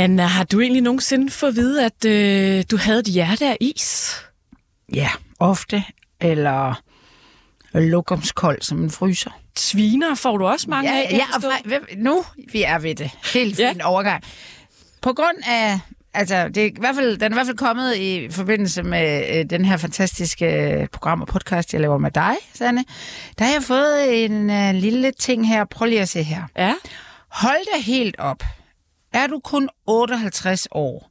Anna, har du egentlig nogensinde fået at vide, at øh, du havde et hjerte af is? Ja, ofte. Eller lokumskold som en fryser. Sviner får du også mange ja, af, ja, og fra, nu vi er ved det. Helt Ja. fin overgang. På grund af, altså det er i hvert fald, den er i hvert fald kommet i forbindelse med øh, den her fantastiske øh, program og podcast, jeg laver med dig, Sanne. Der har jeg fået en øh, lille ting her. Prøv lige at se her. Ja. Hold dig helt op. Er du kun 58 år?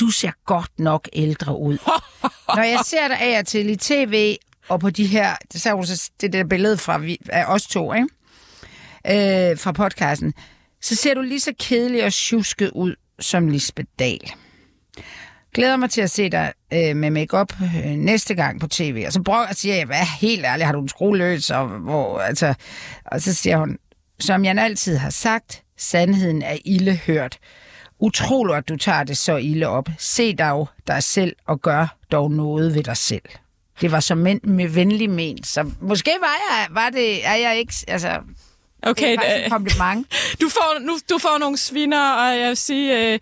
Du ser godt nok ældre ud. Når jeg ser dig af og til i tv, og på de her, det ser du så det der billede fra vi, af os to, ikke? Øh, fra podcasten, så ser du lige så kedelig og tjusket ud som Lisbeth Dahl. Glæder mig til at se dig øh, med makeup øh, næste gang på tv. Og så prøver jeg siger jeg, hvad helt ærligt, har du en skrue løs? Og, hvor, altså, og så siger hun, som jeg altid har sagt, sandheden er ilde hørt. Utroligt, at du tager det så ilde op. Se dog dig selv og gør dog noget ved dig selv. Det var så men, med venlig ment. Så måske var jeg, var det, er jeg ikke, altså, det Okay, er faktisk øh, en kompliment. du får, nu, du får nogle sviner, og jeg vil sige, øh,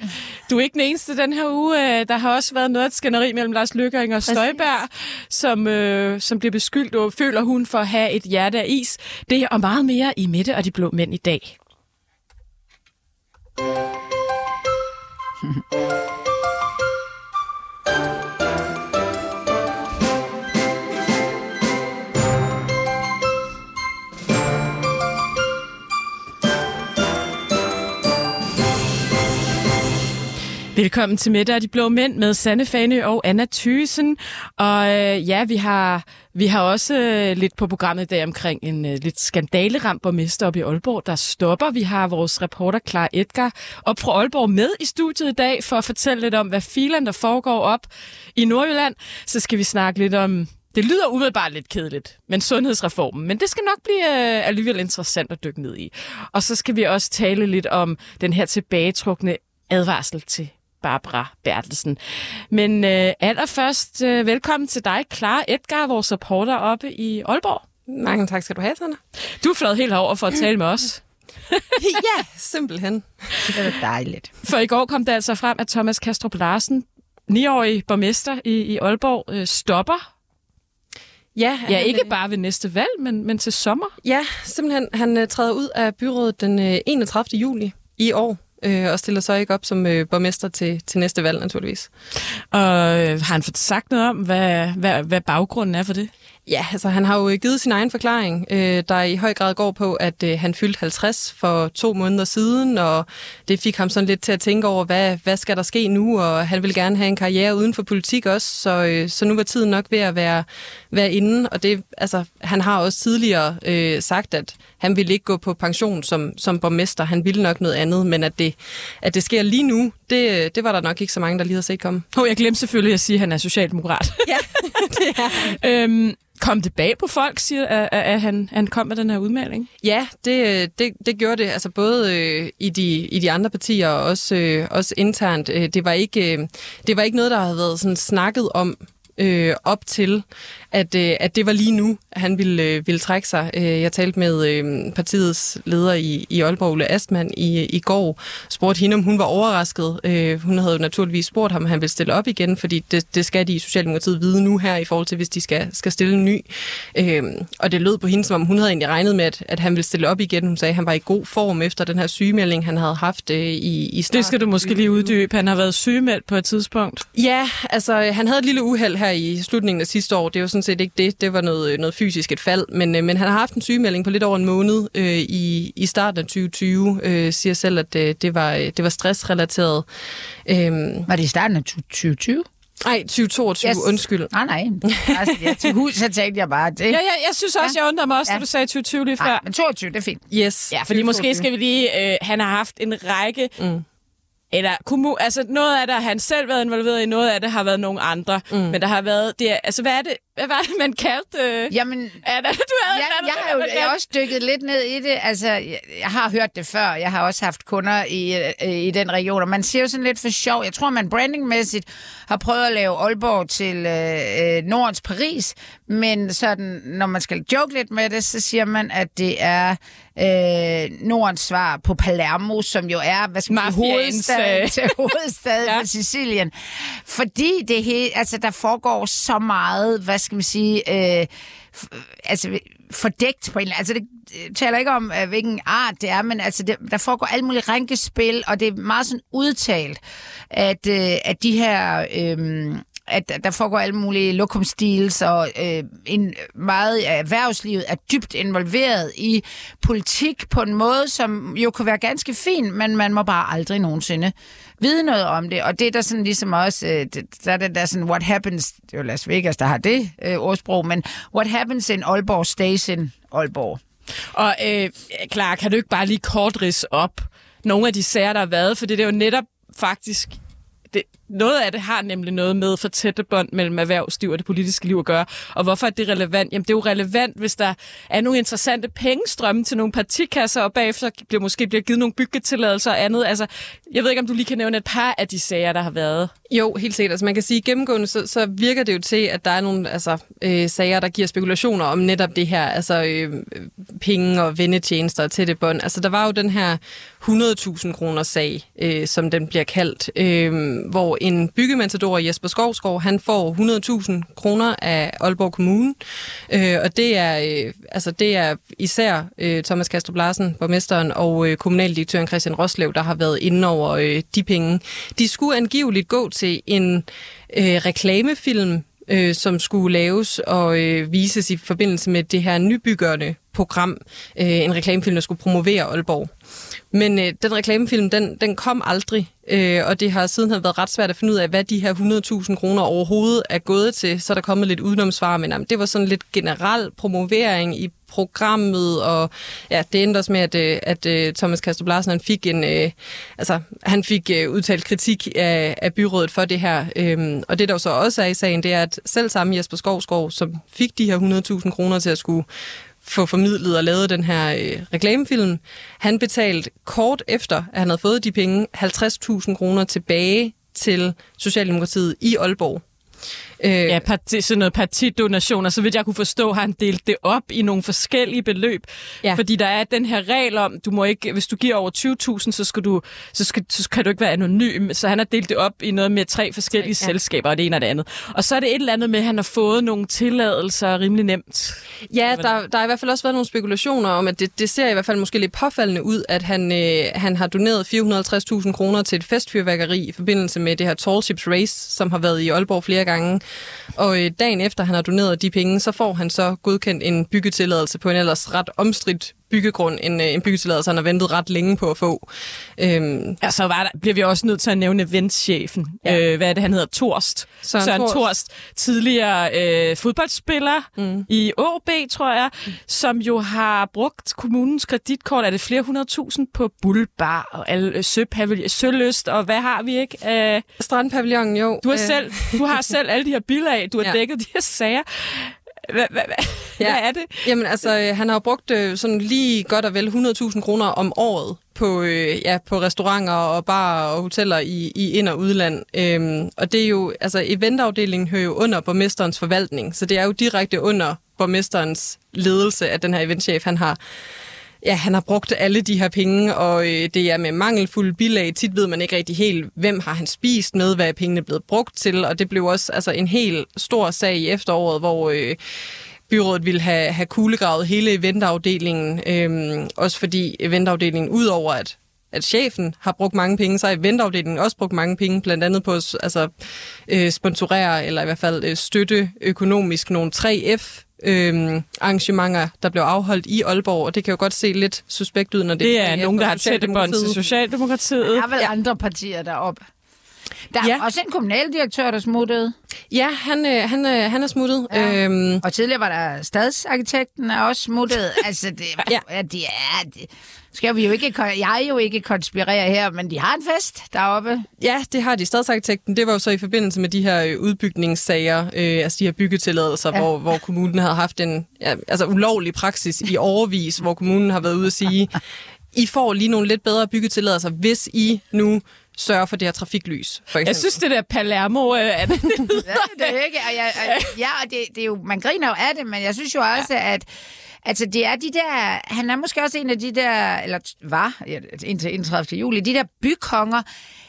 du er ikke den eneste den her uge. Øh, der har også været noget af et skænderi mellem Lars Løkke og Inger Støjberg, som, øh, som bliver beskyldt, og føler hun for at have et hjerte af is. Det og meget mere i Midte og de blå mænd i dag. フ フ Velkommen til Mette og de Blå Mænd med Sanne Fane og Anna Thysen. Og øh, ja, vi har, vi har også øh, lidt på programmet i dag omkring en øh, lidt skandaleramt borgmester op i Aalborg, der stopper. Vi har vores reporter Clara Edgar op fra Aalborg med i studiet i dag for at fortælle lidt om, hvad filen der foregår op i Nordjylland. Så skal vi snakke lidt om det lyder umiddelbart lidt kedeligt, men sundhedsreformen. Men det skal nok blive øh, alligevel interessant at dykke ned i. Og så skal vi også tale lidt om den her tilbagetrukne advarsel til Barbara Bertelsen. Men øh, allerførst, øh, velkommen til dig, Clara Edgar, vores reporter oppe i Aalborg. Mange tak skal du have, Sanne. Du er fløjet helt herover for at tale med os. ja, simpelthen. Det er dejligt. For i går kom det altså frem, at Thomas Kastrup Larsen, 9-årig borgmester i, i Aalborg, øh, stopper. Ja, Ja, han, ikke øh, bare ved næste valg, men, men til sommer. Ja, simpelthen. Han uh, træder ud af byrådet den uh, 31. juli i år, uh, og stiller så ikke op som uh, borgmester til, til næste valg, naturligvis. Og øh, har han fået sagt noget om, hvad, hvad, hvad baggrunden er for det? Ja, altså han har jo givet sin egen forklaring, øh, der i høj grad går på, at øh, han fyldte 50 for to måneder siden, og det fik ham sådan lidt til at tænke over, hvad, hvad skal der ske nu, og han vil gerne have en karriere uden for politik også, så, øh, så nu var tiden nok ved at være, være inde, og det, altså, han har også tidligere øh, sagt, at han ville ikke gå på pension som, som borgmester, han ville nok noget andet, men at det, at det sker lige nu, det, det var der nok ikke så mange, der lige havde set komme. Oh, jeg glemte selvfølgelig at sige, at han er socialdemokrat. Ja, det er øhm, kom det bag på folk, siger, at, at, at han, han kom med den her udmelding? Ja, det, det, det gjorde det, altså både øh, i, de, i de andre partier og også, øh, også internt. Øh, det, var ikke, øh, det var ikke noget, der havde været sådan snakket om øh, op til, at, øh, at det var lige nu, at han ville, øh, ville trække sig. Øh, jeg talte med øh, partiets leder i, i Aalborg, Ulle Astmann, i, i går, spurgte hende, om hun var overrasket. Øh, hun havde jo naturligvis spurgt ham, om han ville stille op igen, fordi det, det skal de i Socialdemokratiet vide nu her, i forhold til, hvis de skal, skal stille en ny. Øh, og det lød på hende, som om hun havde egentlig regnet med, at, at han ville stille op igen. Hun sagde, at han var i god form efter den her sygemelding, han havde haft øh, i, i starten. Det skal du måske lige uddybe. Han har været sygemeldt på et tidspunkt. Ja, altså han havde et lille uheld her i slutningen af sidste år. Det var sådan set ikke det. Det var noget, noget fysisk et fald. Men, øh, men han har haft en sygemelding på lidt over en måned øh, i, i starten af 2020. Øh, siger selv, at øh, det, var, øh, det var stressrelateret. Øhm, Var det i starten af 2020? nej, 2022, Yes. undskyld. Nej, nej. Altså, ja, til hus, så tænkte jeg bare det. Ja, ja jeg synes også, ja. jeg undrer mig også, ja. Da du sagde 2020 lige før. Nej, men 22, det er fint. Yes. Ja, fordi måske skal vi lige... Øh, han har haft en række... Mm. Eller kommu- altså noget af det har han selv været involveret i, noget af det har været nogle andre. Mm. Men der har været... Det er, altså, hvad er det? Hvad var det, man kaldte? Øh... Jamen, Anna, du havde Ja, anden, jeg har jo jeg har også dykket lidt ned i det. Altså, jeg, jeg har hørt det før. Jeg har også haft kunder i, øh, i den region. Og man siger jo sådan lidt for sjov. Jeg tror, man brandingmæssigt har prøvet at lave Aalborg til øh, øh, Nordens Paris. Men sådan, når man skal joke lidt med det, så siger man, at det er øh, Nordens svar på Palermo, som jo er hvad skal man hovedstaden øh, til hovedstaden Ja. ja. på Sicilien. Fordi det he, altså, der foregår så meget, hvad skal man sige, øh, altså fordækt på en eller anden- Altså det taler ikke om, øh, hvilken art det er, men altså det, der foregår alt muligt rænkespil, og det er meget sådan udtalt, at, øh, at de her... Øh, at der foregår alle mulige lokumstils, og øh, en meget af erhvervslivet er dybt involveret i politik på en måde, som jo kunne være ganske fin, men man må bare aldrig nogensinde vide noget om det. Og det er der sådan ligesom også, øh, der er det der sådan, what happens, det er jo Las Vegas, der har det øh, ordsprog, men what happens in Aalborg stays in Aalborg. Og øh, klar, kan du ikke bare lige kort ris op nogle af de sager, der har været? For det er jo netop faktisk... Det, noget af det har nemlig noget med for tætte bånd mellem erhvervsliv og det politiske liv at gøre. Og hvorfor er det relevant? Jamen, det er jo relevant, hvis der er nogle interessante pengestrømme til nogle partikasser, og bagefter bliver måske bliver givet nogle byggetilladelser og andet. Altså, jeg ved ikke, om du lige kan nævne et par af de sager, der har været. Jo, helt sikkert. Altså, man kan sige, gennemgående, så, så virker det jo til, at der er nogle altså, øh, sager, der giver spekulationer om netop det her, altså øh, penge og vendetjenester og tætte bånd. Altså, der var jo den her 100.000 kroner sag, øh, som den bliver kaldt, øh, hvor en byggematador, Jesper Skovskov, han får 100.000 kroner af Aalborg Kommune, øh, og det er, øh, altså, det er især øh, Thomas Kastrup Larsen, borgmesteren, og øh, kommunaldirektøren Christian Roslev, der har været inde over øh, de penge. De skulle angiveligt gå til en øh, reklamefilm, øh, som skulle laves og øh, vises i forbindelse med det her nybyggerne program. Øh, en reklamefilm, der skulle promovere Aalborg. Men øh, den reklamefilm, den, den kom aldrig, øh, og det har siden været ret svært at finde ud af, hvad de her 100.000 kroner overhovedet er gået til. Så er der kommet lidt udenomsvar, men jamen, det var sådan lidt generel promovering i programmet, og ja, det endte også med, at, øh, at, at Thomas Kastrup Larsen, han fik en, øh, altså, han fik øh, udtalt kritik af, af byrådet for det her. Øhm, og det, der jo så også er i sagen, det er, at selv sammen Jesper Skovskov, som fik de her 100.000 kroner til at skulle få formidlet og lavet den her øh, reklamefilm. Han betalte kort efter, at han havde fået de penge, 50.000 kroner tilbage til Socialdemokratiet i Aalborg. Øh, Ja, parti, sådan noget partidonation, og så vidt jeg kunne forstå, har han delt det op i nogle forskellige beløb. Ja. Fordi der er den her regel om, du må ikke, hvis du giver over 20.000, så, skal du, så, skal, så kan du ikke være anonym. Så han har delt det op i noget med tre forskellige Tre, ja. selskaber, og det ene og det andet. Og så er det et eller andet med, at han har fået nogle tilladelser rimelig nemt. Ja, der, der har i hvert fald også været nogle spekulationer om, at det, det ser i hvert fald måske lidt påfaldende ud, at han, øh, han har doneret 450.000 kroner til et festfyrværkeri i forbindelse med det her Tall Ships Race, som har været i Aalborg flere gange. Og øh, dagen efter han har doneret de penge, så får han så godkendt en byggetilladelse på en ellers ret omstridt byggegrund, en, øh, en byggetilladelse, han har ventet ret længe på at få. Øhm, Ja, så var der, bliver vi også nødt til at nævne eventchefen. Ja. Øh, hvad er det, han hedder? Torst. Søren Søren Torst. Torst. Tidligere øh, fodboldspiller mm. i OB, tror jeg, mm. som jo har brugt kommunens kreditkort. Er det flere hundrede tusind på Bullbar og alle, øh, Søpavil- Søløst, og hvad har vi ikke? Øh, Strandpavillonen, jo. du, har øh, selv, du har selv alle de her bilag, du har ja. Dækket de her sager. Hvad, hvad, hvad, Ja. hvad er det? Jamen altså, øh, han har brugt øh, sådan lige godt og vel 100.000 kroner om året på, øh, ja, på restauranter og barer og hoteller i, i ind- og udland. Øhm, og det er jo, altså eventafdelingen hører jo under borgmesterens forvaltning, så det er jo direkte under borgmesterens ledelse, at den her eventchef, han har Ja, han har brugt alle de her penge, og øh, det er med mangelfulde bilag. Tit ved man ikke rigtig helt, hvem har han spist med, hvad er pengene blevet brugt til, og det blev også altså, en helt stor sag i efteråret, hvor øh, byrådet ville have, have kuglegravet hele eventafdelingen, øh, også fordi eventafdelingen, udover at at chefen har brugt mange penge, så har eventafdelingen også brugt mange penge, blandt andet på at altså, øh, sponsorere, eller i hvert fald øh, støtte økonomisk nogle 3F øh, arrangementer, der blev afholdt i Aalborg, og det kan jo godt se lidt suspekt ud, når det, Det er 3F nogen, der har tætte bånd til Socialdemokratiet. Socialdemokratiet. Der er vel ja. andre partier deroppe. Der er Ja. også en kommunaldirektør, der smuttede. Ja, han, øh, han, øh, han er smuttet. Ja. Øhm, Og tidligere var der stadsarkitekten er også smuttet. altså, det, Ja. ja. de er... De, skal vi jo ikke, jeg jo ikke konspirere her, men de har en fest deroppe. Ja, det har de. Stadsarkitekten, det var jo så i forbindelse med de her øh, udbygningssager, øh, altså de her byggetilladelser, ja. hvor, hvor kommunen havde haft en ja, altså ulovlig praksis i overvis, hvor kommunen har været ude at sige, I får lige nogle lidt bedre byggetilladelser, hvis I nu sørger for det her trafiklys, for eksempel. Jeg synes, det der Palermo... Øh, er det, Ja, det er ikke. Og jeg, og, ja, og det, det er jo, man griner jo af det, men jeg synes jo også, at Altså, det er de der... Han er måske også en af de der... Eller var, ja, indtil 31. juli, de der bykonger,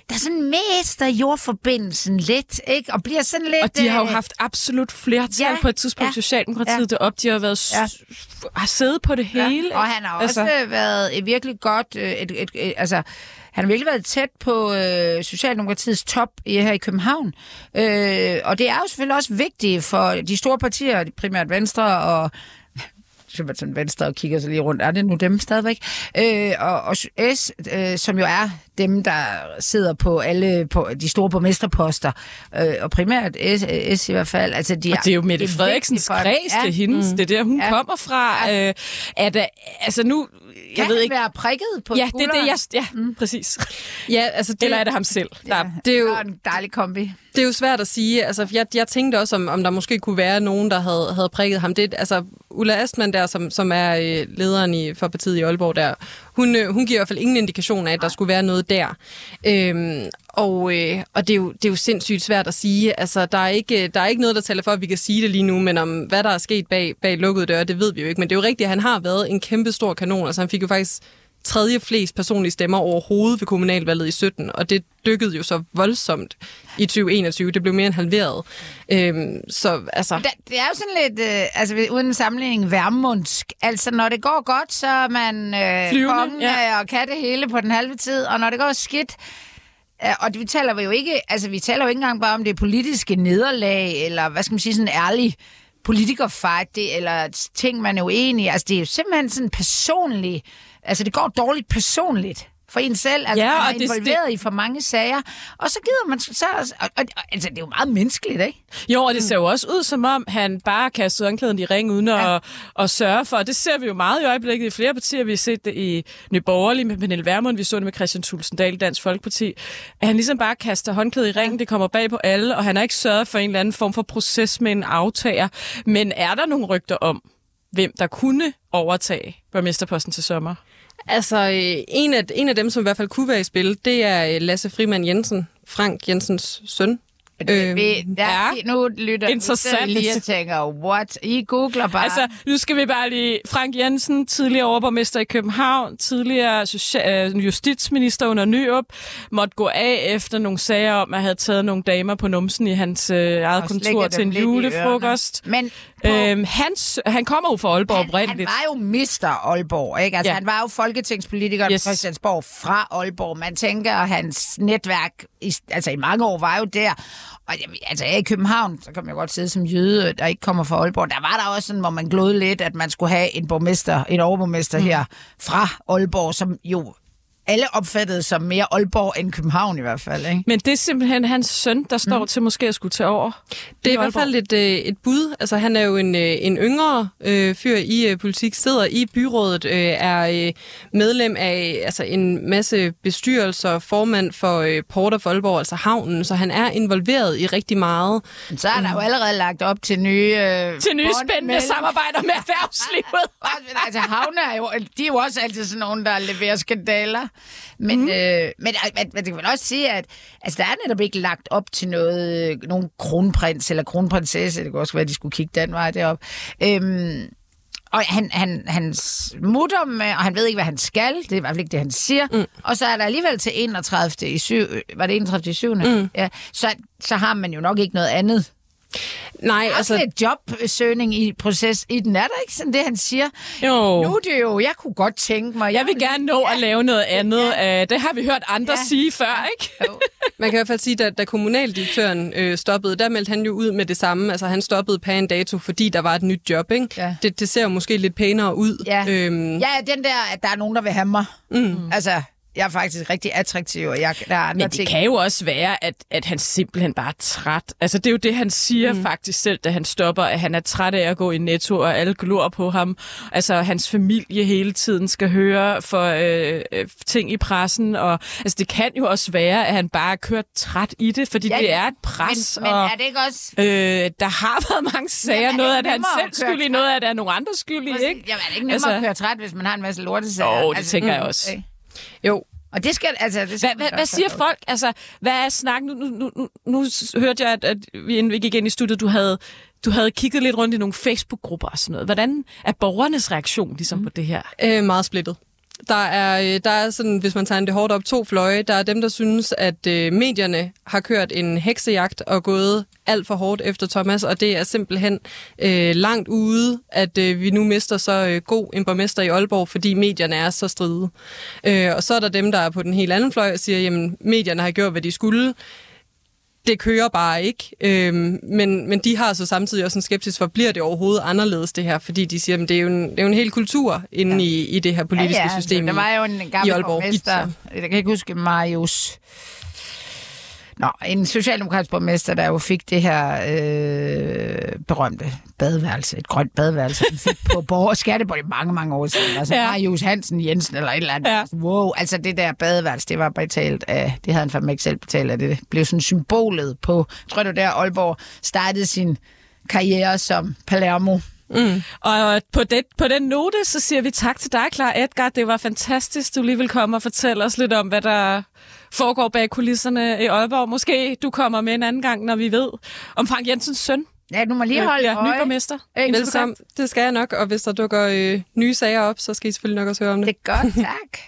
der sådan mister jordforbindelsen lidt, ikke? Og bliver sådan lidt... og de har jo øh, haft absolut flertal Ja, på et tidspunkt, ja, Socialdemokratiet ja. deroppe. De har været s- Ja. har siddet på det hele. Ja, og han har også Altså- altså, været et virkelig godt... øh, Et, et, et, altså, han har virkelig været tæt på øh, Socialdemokratiets top i, her i København. Øh, og det er jo selvfølgelig også vigtigt for de store partier, primært Venstre og man sådan venstre og kigger sig lige rundt. Er det nu dem stadigvæk? Øh, og, og S, øh, som jo er dem, der sidder på alle på de store borgmesterposter, øh, og primært S, S i hvert fald. Altså, de Og det er jo Mette det er Frederiksens kreds, det er hendes. Det er der, hun Ja. kommer fra. Øh, er der, altså nu... Jeg Kan ved han ikke... være prikket på Ja, det er det, jeg... Ja, mm. præcis. Ja, altså det, Eller er det ham selv? Der, Ja, det er jo- det en dejlig kombi. Det er jo svært at sige. Altså, jeg, jeg tænkte også, om, om der måske kunne være nogen, der havde, havde prikket ham. Det, altså, Ulla Astman der, som, som er øh, lederen i, for partiet i Aalborg der, hun, øh, hun giver i hvert fald ingen indikation af, at der skulle være noget der. Øhm, og øh, og det, er jo, det er jo sindssygt svært at sige. Altså, der er, ikke, der er ikke noget, der taler for, at vi kan sige det lige nu, men om hvad der er sket bag, bag lukkede døre, det ved vi jo ikke. Men det er jo rigtigt, at han har været en kæmpe stor kanon. Altså, han fik jo faktisk tredje flest personlige stemmer overhovedet ved kommunalvalget i 17, og det dykkede jo så voldsomt i 2021. Det blev mere end halveret. Øhm, så altså... Det, det er jo sådan lidt, øh, altså uden sammenligning, værmundsk. Altså, når det går godt, så er man øh, Flyvende, kongen ja. ja. og kan det hele på den halve tid, og når det går skidt, øh, og det, vi taler jo ikke, altså vi taler jo ikke engang bare om det politiske nederlag, eller hvad skal man sige, sådan en ærlig politikerfight, det, eller ting, man er uenig i. Altså, det er jo simpelthen sådan personligt, altså det går dårligt personligt for en selv, altså Ja, ja, man er involveret det... i for mange sager, og så gider man så, og, og, altså det er jo meget menneskeligt, ikke? Jo, og det ser jo også ud, som om han bare kastede håndklæden i ring, uden ja. at, at sørge for. Og det ser vi jo meget i øjeblikket i flere partier. Vi har set det i Nye Borgerlige med Pernille Vermund, vi så det med Christian Tulsendal i Dansk Folkeparti. At han ligesom bare kaster håndklædet i ringen, det kommer bag på alle, og han har ikke sørget for en eller anden form for proces med en aftager. Men er der nogle rygter om, hvem der kunne overtage borgmesterposten til sommer? Altså, øh, en af, en af dem, som i hvert fald kunne være i spil, det er øh, Lasse Frimand Jensen, Frank Jensens søn. Øh, vi, der, ja. Nu lytter Interessant. vi lige og tænker, what? I googler bare. Altså, nu skal vi bare lige... Frank Jensen, tidligere overborgmester i København, tidligere øh, justitsminister under Nyrup, måtte gå af efter nogle sager om, at have taget nogle damer på numsen i hans øh, eget kontor til en julefrokost. Men Øhm, hans, han kommer jo fra Aalborg han, han oprindeligt. var jo Mr. Aalborg, ikke? Altså, Ja. han var jo folketingspolitiker Yes. på Christiansborg fra Aalborg. Man tænker, at hans netværk i, altså, i mange år var jo der. Og altså, er i København, så kan man jo godt sidde som jøde, der ikke kommer fra Aalborg. Der var der også sådan, hvor man glødede lidt, at man skulle have en borgmester, en overborgmester mm. her fra Aalborg, som jo alle opfattede som mere Aalborg end København i hvert fald, ikke? Men det er simpelthen hans søn, der står mm. til måske at skulle tage over. Det er i hvert fald et, øh, et bud. Altså, han er jo en, øh, en yngre øh, fyr i øh, politik, sidder i byrådet, øh, er øh, medlem af altså, en masse bestyrelser, formand for øh, Porter for Aalborg, altså havnen, så han er involveret i rigtig meget. Men så er der jo allerede lagt op til nye... Øh, Til nye spændende mellem- samarbejder med erhvervslivet. Altså havne er jo, de er jo også altid sådan nogen, der leverer skandaler. Men, mm. øh, men, men, men det kan vel også sige, at altså, der er netop ikke lagt op til noget, øh, nogen kronprins eller kronprinsesse. Det kunne også være, at de skulle kigge den vej derop. Øhm, og han, han, han smutter med, og han ved ikke, hvad han skal. Det er i hvert fald ikke det, han siger. Mm. Og så er der alligevel til 31. i 7. Var det 31. i 7. Mm. Ja, så, så har man jo nok ikke noget andet Nej, Altså, altså, lidt jobsøgning i proces i den. Er der ikke sådan det, han siger? Jo. Nu er det jo, jeg kunne godt tænke mig... Jeg vil gerne nå at lave noget andet. Ja. Det har vi hørt andre Ja. sige før, ikke? Jo. man kan i hvert fald sige, at da, da kommunaldirektøren øh, stoppede, der meldte han jo ud med det samme. Altså, han stoppede på en dato, fordi der var et nyt job, ikke? Ja. Det, det ser jo måske lidt pænere ud. Ja. Øhm, ja, den der, at der er nogen, der vil have mig. Mm. Altså, jeg er faktisk rigtig attraktiv, og jeg, der er andre Men det ting. kan jo også være, at, at han simpelthen bare er træt. Altså, det er jo det, han siger mm. faktisk selv, da han stopper, at han er træt af at gå i netto, og alle glor på ham. Altså, hans familie hele tiden skal høre for øh, øh, ting i pressen. Og, altså, det kan jo også være, at han bare er kørt træt i det, fordi Ja, det er et pres. men, men og, er det ikke også... øh, der har været mange sager. Jamen, er noget af det han selv at køre skyld i, træt? noget af det er nogle andre skyld i, ikke? Jamen, er det ikke nemmere altså, at køre træt, hvis man har en masse lortesager? Jo, det tænker jeg også. okay. Jo, Og det skal, altså... Det skal Hvad, hvad, hvad siger folk? Altså, hvad er snakken? Nu, nu, nu, nu hørte jeg, at, at vi, inden vi gik ind i studiet, du havde, du havde kigget lidt rundt i nogle Facebook-grupper og sådan noget. Hvordan er borgernes reaktion ligesom mm. på det her? Øh, meget splittet. Der er, øh, der er sådan, hvis man tager det hårdt op, to fløje. Der er dem, der synes, at øh, medierne har kørt en heksejagt og gået alt for hårdt efter Thomas, og det er simpelthen øh, langt ude, at øh, vi nu mister så øh, god en borgmester i Aalborg, fordi medierne er så stride. Øh, og så er der dem, der er på den helt anden fløj og siger, jamen medierne har gjort, hvad de skulle det kører bare ikke. Øhm, men, men de har så samtidig også en skepsis for, bliver det overhovedet anderledes det her? Fordi de siger, at det er jo en, det er jo en hel kultur inde ja. i, i det her politiske ja, ja, system. Der var jo en i gammel Aalborg. borgmester, jeg kan ikke huske Marius... Nå, en socialdemokratisk borgmester, der jo fik det her øh, berømte badeværelse, et grønt badeværelse, han fik på borger skatteborg i mange, mange år siden. Altså ja. Marius Hansen Jensen eller et eller andet. Ja. Wow, altså det der badeværelse, det var betalt af, det havde han fandme ikke selv betalt af, det blev sådan symbolet på, tror var der Aalborg startede sin karriere som Palermo. Og på, det, på den note, så siger vi tak til dig, Clara Edgar. Det var fantastisk, du lige vil komme og fortælle os lidt om, hvad der foregår bag kulisserne i Aalborg. Måske du kommer med en anden gang, når vi ved om Frank Jensens søn Ja, du må lige holde bliver ny øje. borgmester. Velkommen. Det skal jeg nok, og hvis der dukker øh, nye sager op, så skal I selvfølgelig nok også høre om det. Det er godt, tak.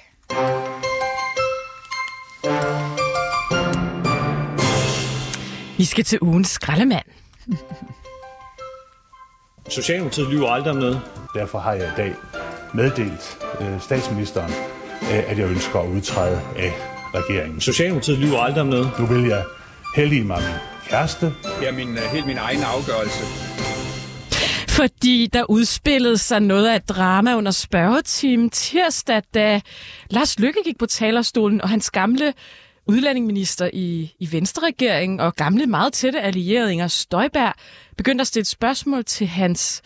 Vi skal til ugens skraldemand. Socialdemokratiet lyver aldrig om noget. Derfor har jeg i dag meddelt øh, statsministeren, øh, at jeg ønsker at udtræde af regeringen. Socialdemokratiet lyver aldrig om noget. Nu vil jeg hellige mig min kæreste. Det er min, øh, helt min egen afgørelse. Fordi der udspillede sig noget af et drama under spørgetimen tirsdag, da Lars Lykke gik på talerstolen, og hans gamle udlændingeminister i, i Venstre-regeringen og gamle meget tætte allierede Inger Støjberg begyndte at stille spørgsmål til hans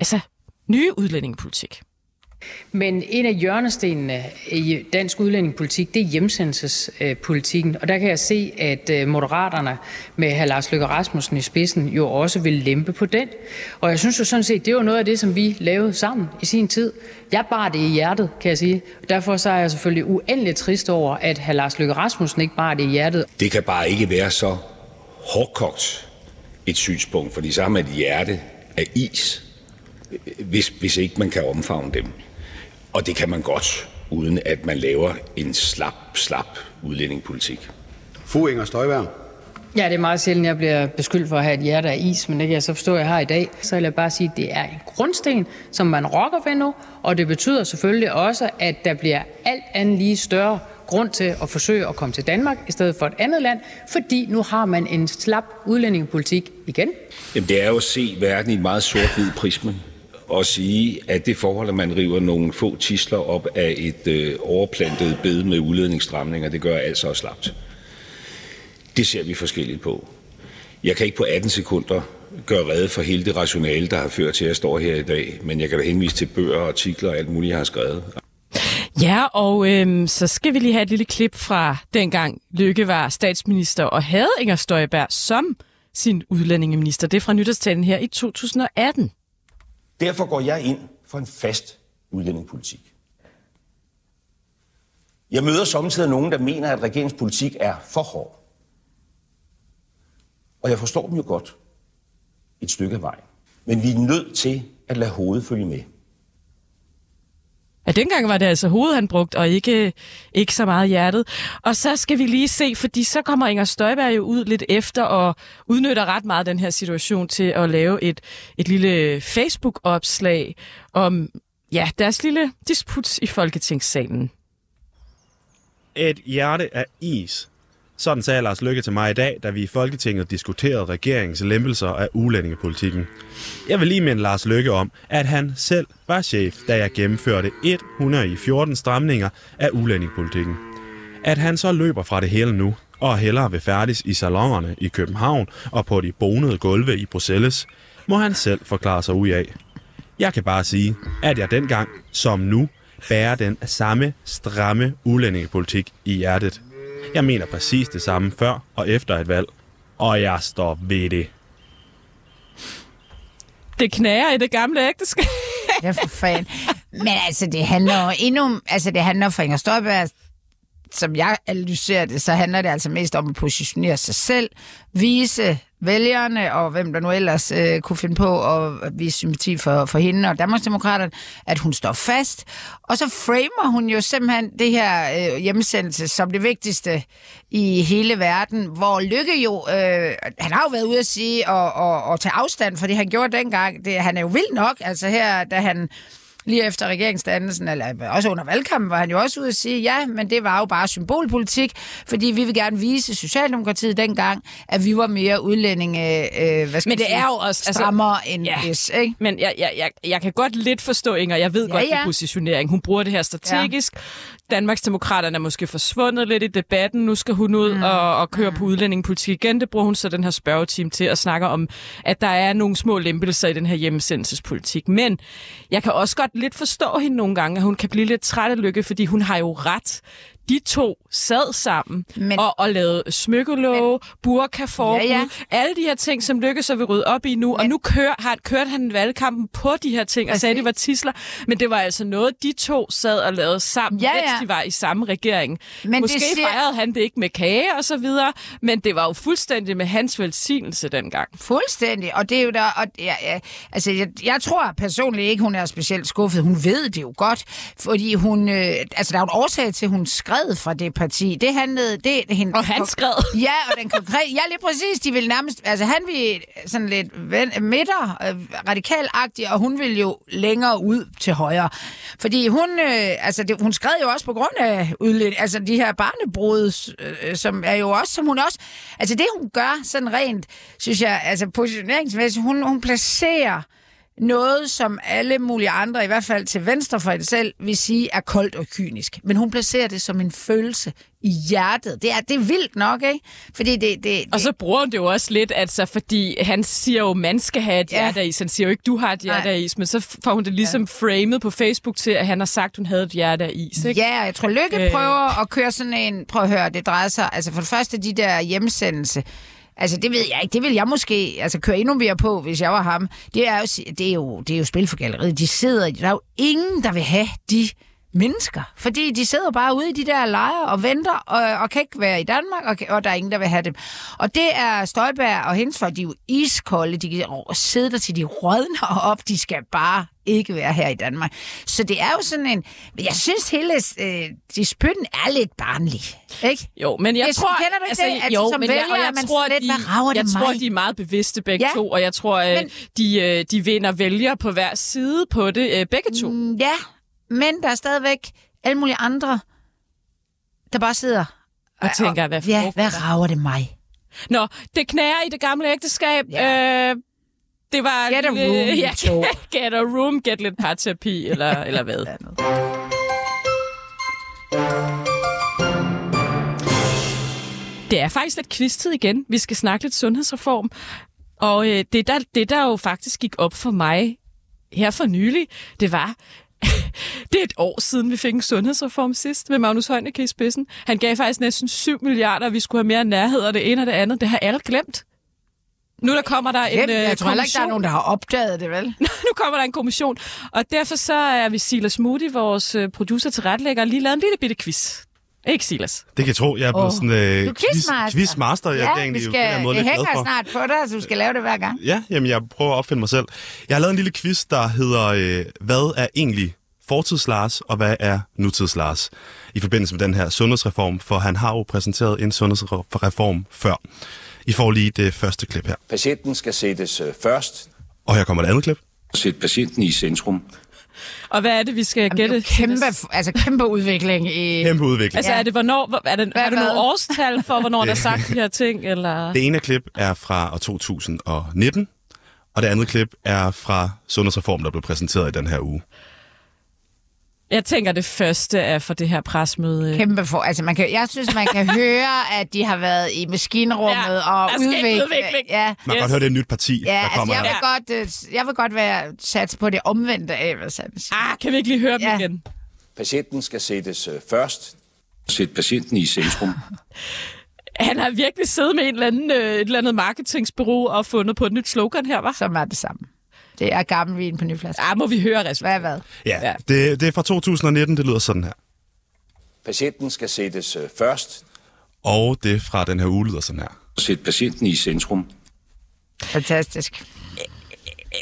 altså, nye udlændingepolitik. Men en af hjørnestenene i dansk udlændingepolitik, det er hjemsendelsespolitikken. Og der kan jeg se, at øh, Moderaterne med hr. Lars Løkke Rasmussen i spidsen jo også vil lempe på den. Og jeg synes jo sådan set, det var noget af det, som vi lavede sammen i sin tid. Jeg bar det i hjertet, kan jeg sige. Derfor så er jeg selvfølgelig uendelig trist over, at hr. Lars Løkke Rasmussen ikke bar det i hjertet. Det kan bare ikke være så hårdkogt et synspunkt, fordi så har man et hjerte af is, hvis, hvis ikke man kan omfavne dem. Og det kan man godt, uden at man laver en slap, slap udlændingepolitik. Fru Inger Støjberg. Ja, det er meget sjældent, jeg bliver beskyldt for at have et hjerte af is, men det kan jeg så forstå, at jeg har i dag. Så vil jeg bare sige, at det er en grundsten, som man rokker ved nu, og det betyder selvfølgelig også, at der bliver alt andet lige større grund til at forsøge at komme til Danmark i stedet for et andet land, fordi nu har man en slap udlændingepolitik igen. Jamen, det er jo at se verden i et meget sort-hvid prisme og sige, at det forhold, at man river nogle få tisler op af et øh, overplantet bed med udledningsstramninger, det gør altså også slapt. Det ser vi forskelligt på. Jeg kan ikke på 18 sekunder gøre rede for hele det rationale, der har ført til, at jeg står her i dag, men jeg kan da henvise til bøger, artikler og alt muligt, jeg har skrevet. Ja, og øhm, så skal vi lige have et lille klip fra dengang Lykke var statsminister og havde Inger Støjberg som sin udlændingeminister. Det er fra nytårstalen her i 2018. Derfor går jeg ind for en fast udlændingepolitik. Jeg møder samtidig nogen, der mener, at regeringens politik er for hård. Og jeg forstår dem jo godt et stykke af vejen. Men vi er nødt til at lade hovedet følge med. Ja, dengang var det altså hovedet, han brugte, og ikke, ikke så meget hjertet. Og så skal vi lige se, fordi så kommer Inger Støjberg jo ud lidt efter og udnytter ret meget den her situation til at lave et, et lille Facebook-opslag om ja, deres lille disput i Folketingssalen. Et hjerte af is. Sådan sagde Lars Lykke til mig i dag, da vi i Folketinget diskuterede regeringens lempelser af udlændingepolitikken. Jeg vil lige minde Lars Lykke om, at han selv var chef, da jeg gennemførte 114 stramninger af udlændingepolitikken. At han så løber fra det hele nu, og hellere vil færdes i salongerne i København og på de bonede gulve i Bruxelles, må han selv forklare sig ud af. Jeg kan bare sige, at jeg dengang, som nu, bærer den samme stramme udlændingepolitik i hjertet. Jeg mener præcis det samme før og efter et valg. Og jeg står ved det. Det knager i det gamle ægteskab. Ja, for fanden. Men altså, det handler jo endnu... Altså, det handler for Inger Støjberg, som jeg analyserer det, så handler det altså mest om at positionere sig selv, vise vælgerne og hvem der nu ellers øh, kunne finde på at vise sympati for, for hende og Danmarksdemokraterne, at hun står fast. Og så framer hun jo simpelthen det her øh, hjemmesendelse som det vigtigste i hele verden, hvor Lykke jo, øh, han har jo været ude at sige og, og, og tage afstand for det, han gjorde dengang. Det, han er jo vild nok, altså her, da han lige efter regeringsdannelsen, eller også under valgkampen, var han jo også ude at sige, ja, men det var jo bare symbolpolitik, fordi vi vil gerne vise Socialdemokratiet dengang, at vi var mere udlændinge, øh, hvad skal Men det sige, er jo også... strammere end ja. hvis, ikke? Men jeg, jeg, jeg, jeg kan godt lidt forstå Inger. Jeg ved Ja, godt, ja. det er positionering. Hun bruger det her strategisk. Danmarksdemokraterne er måske forsvundet lidt i debatten. Nu skal hun ud mm. og, og køre på udlændingepolitik igen. Det bruger hun så den her spørgeteam til at snakke om, at der er nogle små lempelser i den her hjemmesendelsespolitik. Men jeg kan også godt lidt forstå hende nogle gange, at hun kan blive lidt træt af lykke, fordi hun har jo ret. De to sad sammen Men- og, og lavede smykkelove, burkaforbud, Ja, ja. alle de her ting, som Lykke så vil rydde op i nu. Og nu kør, har, kørte han valgkampen på de her ting og sagde, at det var tisler. Men det var altså noget, de to sad og lavede sammen, Ja, mens ja. de var i samme regering. Men Måske siger- fejrede han det ikke med kage og så videre, men det var jo fuldstændig med hans velsignelse dengang. Fuldstændig, og det er jo der, og, ja, ja, altså jeg, jeg tror personligt ikke, hun er specielt skuffet. Hun ved det jo godt, fordi hun, øh, altså der er jo en årsag til, at hun skred fra det parti. Det handlede, det hende, Og han skred. Ja, og den konkrete, ja lige præcis, de vil nærmest, altså han vil sådan lidt ven, midter, øh, radikalagtig, og hun vil jo længere ud til højre. Fordi hun, øh, altså det, hun skred jo også på grund af udlænd, altså de her barnebrud, øh, som er jo også, som hun også, altså det hun gør sådan rent, synes jeg, altså positioneringsmæssigt, hun, hun placerer noget, som alle mulige andre, i hvert fald til venstre for hende selv, vil sige er koldt og kynisk. Men hun placerer det som en følelse i hjertet. Det er, det er vildt nok, ikke? Fordi det, det, Og så bruger hun det jo også lidt, altså, fordi han siger jo, man skal have et Ja. Han siger jo ikke, du har et hjerte Nej. af is, men så får hun det ligesom ja. framet på Facebook til, at han har sagt, hun havde et hjerte af is. Ikke? Ja, jeg tror, Lykke Øh. prøver at køre sådan en... Prøv at høre, det drejer sig... Altså for det første, de der hjemsendelse... Altså, det ved jeg ikke. Det vil jeg måske altså, køre endnu mere på, hvis jeg var ham. Det er jo, det er jo, det er jo spil for galleriet. De sidder... Der er jo ingen, der vil have de mennesker. Fordi de sidder bare ude i de der lejre og venter, og, og kan ikke være i Danmark, og, og der er ingen, der vil have dem. Og det er Støjberg og hendes folk, de er jo iskolde. De kan sidde der til de rådner op. De skal bare ikke være her i Danmark. Så det er jo sådan en... Jeg synes, hele øh, dispytten er lidt barnlig. Ikke? Jo, men jeg Det sådan- tror... kender du ikke det? Altså, jo, som men jeg, vælger og er jeg man tror, lidt, de, hvad rager det jeg tror, mig? de er meget bevidste begge Ja. to, og jeg tror, at Men- de, øh, de vinder vælger på hver side på det, øh, begge to. Mm, Ja, men der er stadigvæk alle mulige andre, der bare sidder Og tænker, hvad Ja, foregår hvad rager det mig? Nå, det knager i det gamle ægteskab. Ja. Øh, det var... Get a room, ja, I to. get a room, get lidt parterapi, eller, eller hvad. Det er faktisk lidt quiz-tid igen. Vi skal snakke lidt sundhedsreform. Og øh, det, der, det, der jo faktisk gik op for mig her for nylig, det var, det er et år siden, vi fik en sundhedsreform sidst med Magnus Heunicke i spidsen. Han gav faktisk næsten 7 milliarder, og vi skulle have mere nærhed, og det ene og det andet. Det har alle glemt. Nu der kommer der en Jamen, øh, jeg tror heller ikke, der er nogen, der har opdaget det, vel? nu kommer der en kommission. Og derfor så er vi Silas Moody, vores øh, producer til retlægger, lige lavet en lille bitte quiz. Ikke Silas? Det kan jeg tro. Jeg er blevet Åh, sådan øh, du er quizmaster. quizmaster. Jeg er ja, egentlig vi jo på den skal, måde det hænger for. snart på dig, så du skal lave det hver gang. Ja, jamen jeg prøver at opfinde mig selv. Jeg har lavet en lille quiz, der hedder, øh, hvad er egentlig fortids Lars, og hvad er nutids Lars? I forbindelse med den her sundhedsreform, for han har jo præsenteret en sundhedsreform før. I får lige det første klip her. Patienten skal sættes øh, først. Og her kommer et andet klip. Sæt patienten i centrum. Og hvad er det, vi skal Jamen, det er gætte? jo kæmpe, altså kæmpe udvikling i... Kæmpe udvikling. Altså, er det, hvornår, hvor- er det, Hvad- har du nogle årstal for, hvornår der er sagt de her ting? Eller? Det ene klip er fra år 2019, og det andet klip er fra Sundhedsreformen, der blev præsenteret i den her uge. Jeg tænker, det første er for det her presmøde. Kæmpe for, altså man kan, jeg synes, man kan høre, at de har været i maskinrummet Ja, og der skal ikke udvikle. udvikling. Ja, Man kan Yes. godt høre, det er et nyt parti, ja der altså, kommer jeg vil, godt, øh, jeg vil godt være sat på det omvendte af, hvad. Ah, kan vi ikke lige høre dem Ja. igen? Patienten skal sættes øh, først. Sæt patienten i centrum. Han har virkelig siddet med en eller anden, øh, et eller andet marketingsbureau og fundet på et nyt slogan her, var? Som er det samme. Det er gammel vin på ny flaske. Ah, må vi høre Hvad resultatet? er hvad? Ja, Ja. det, det er fra 2019, det lyder sådan her. Patienten skal sættes øh, først. Og det fra den her uge lyder sådan her. Sæt patienten i centrum. Fantastisk.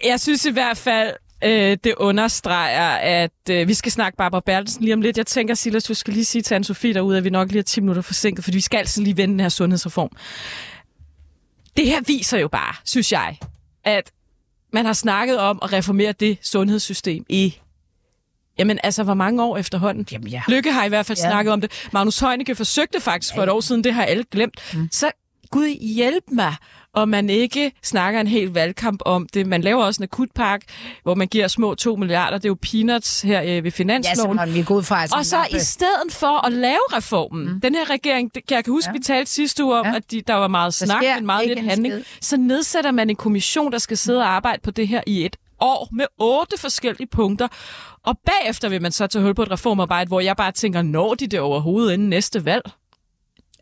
Jeg synes i hvert fald, øh, det understreger, at øh, vi skal snakke Barbara Bertelsen lige om lidt. Jeg tænker, Silas, du skal lige sige til Anne-Sophie derude, at vi nok lige er 10 minutter forsinket, fordi vi skal altså lige vende den her sundhedsreform. Det her viser jo bare, synes jeg, at man har snakket om at reformere det sundhedssystem i Jamen altså, hvor mange år efterhånden? Jamen, ja. Lykke har i hvert fald Ja. snakket om det. Magnus Heunicke forsøgte faktisk for et år siden, det har alle glemt. Mm. Så Gud hjælp mig, og man ikke snakker en hel valgkamp om det. Man laver også en akutpark, hvor man giver små 2 milliarder. Det er jo peanuts her øh, ved Ja, finansloven. vi er gået fra. og så lappe. i stedet for at lave reformen, mm. den her regering, det, jeg kan huske, ja. vi talte sidste uge om, Ja. ja. at de, der var meget snak, men meget lidt handling. skid. Så nedsætter man en kommission, der skal sidde og arbejde på det her i et år med otte forskellige punkter. Og bagefter vil man så tage hul på et reformarbejde, hvor jeg bare tænker, når de det overhovedet inden næste valg?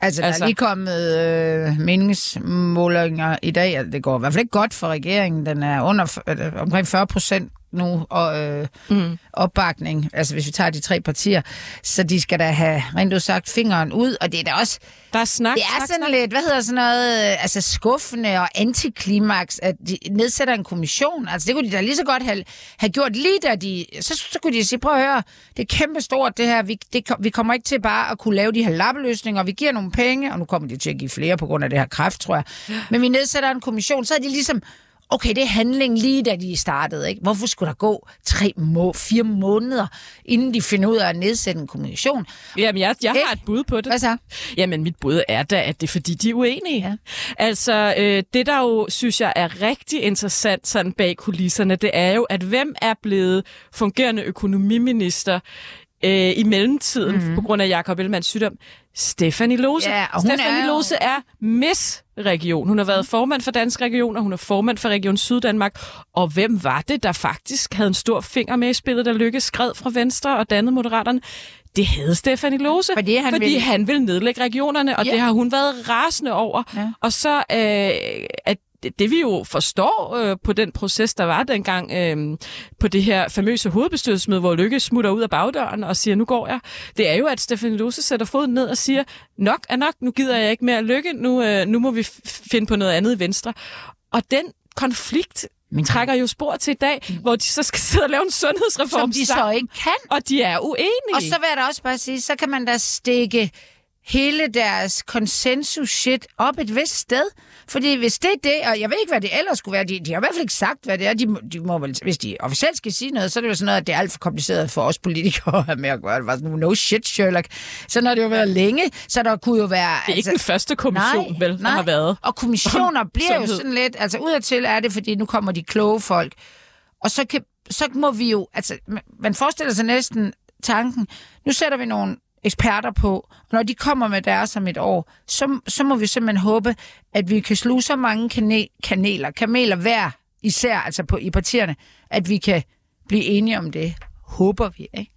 Altså, der Altså- er lige kommet øh, meningsmålinger i dag, det går i hvert fald ikke godt for regeringen. Den er under øh, omkring 40 procent nu og, øh, mm. opbakning, altså hvis vi tager de tre partier. Så de skal da have rent sagt fingeren ud, og det er da også... Der er snak, Det er snak, sådan snak. lidt, hvad hedder sådan noget, øh, altså skuffende og antiklimaks, at de nedsætter en kommission. Altså det kunne de da lige så godt have, have gjort lige da de, så, så kunne de sige, prøv at høre, det er kæmpe stort det her, vi, det, vi kommer ikke til bare at kunne lave de her lappeløsninger, vi giver nogle penge, og nu kommer de til at give flere på grund af det her kræft, tror jeg. Men vi nedsætter en kommission, så er de ligesom, okay, det er handling lige da de startede, ikke? Hvorfor skulle der gå tre, må, fire måneder, inden de finder ud af at nedsætte en kommission? Jamen, jeg, jeg har et bud på det. Hvad så? Jamen, mit bud er da, at det er, fordi de er uenige. Ja. Altså, øh, det der jo, synes jeg, er rigtig interessant sådan bag kulisserne, det er jo, at hvem er blevet fungerende økonomiminister øh, i mellemtiden mm-hmm. på grund af Jakob Ellemanns sygdom? Stefanie Lose. Ja, og hun Stefanie er jo- Lose er Miss Region. Hun har været formand for Dansk Region, og hun er formand for Region Syddanmark. Og hvem var det, der faktisk havde en stor finger med i spillet, der Lykke skred fra Venstre og dannede Moderaterne? Det havde Stefanie Lose, Fordi han fordi ville- han vil nedlægge regionerne, og ja. det har hun været rasende over. Ja. Og så øh, at det, det vi jo forstår øh, på den proces, der var dengang øh, på det her famøse hovedbestyrelsesmøde, hvor Lykke smutter ud af bagdøren og siger, nu går jeg, det er jo, at Stefanie Lose sætter foden ned og siger, nok er nok, nu gider jeg ikke mere Lykke, nu, øh, nu må vi finde på noget andet i Venstre. Og den konflikt Men- trækker jo spor til i dag, hvor de så skal sidde og lave en sundhedsreform Som de så sammen, ikke kan. og de er uenige. Og så vil jeg da også bare sige, så kan man da stikke hele deres konsensus-shit op et vist sted. Fordi hvis det er det, og jeg ved ikke, hvad det ellers skulle være, de, de har i hvert fald ikke sagt, hvad det er. De, de må vel, hvis de officielt skal sige noget, så er det jo sådan noget, at det er alt for kompliceret for os politikere at have med at gøre. Det var sådan, no shit, Sherlock. Sådan har det jo været længe, så der kunne jo være... det er ikke den første kommission, vel, der har været. Og kommissioner om bliver jo sådan lidt, altså udadtil er det, fordi nu kommer de kloge folk. Og så, kan, så må vi jo, altså man- man forestiller sig næsten tanken, nu sætter vi nogle eksperter på, når de kommer med deres om et år, så, så må vi simpelthen håbe, at vi kan sluge så mange kane, kaneler, kameler hver især, altså på, i partierne, at vi kan blive enige om det. Håber vi, ikke?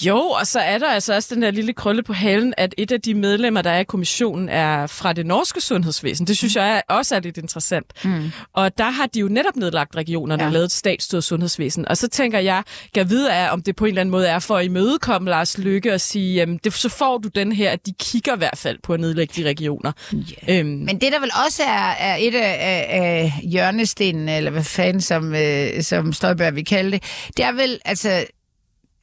Jo, og så er der altså også den der lille krølle på halen, at et af de medlemmer, der er i kommissionen, er fra det norske sundhedsvæsen. Det synes jeg er, også er lidt interessant. Mm. Og der har de jo netop nedlagt regionerne ja. Og lavet et statsstyret sundhedsvæsen. Og så tænker jeg, kan vide af, om det på en eller anden måde er for at imødekomme Lars Lykke og sige, jamen, det, så får du den her, at de kigger i hvert fald på at nedlægge de regioner. Yeah. Øhm, Men det, der vel også er, er et af, af, af hjørnestenene, eller hvad fanden som, øh, som Støjberg vil kalde det, det er vel, altså,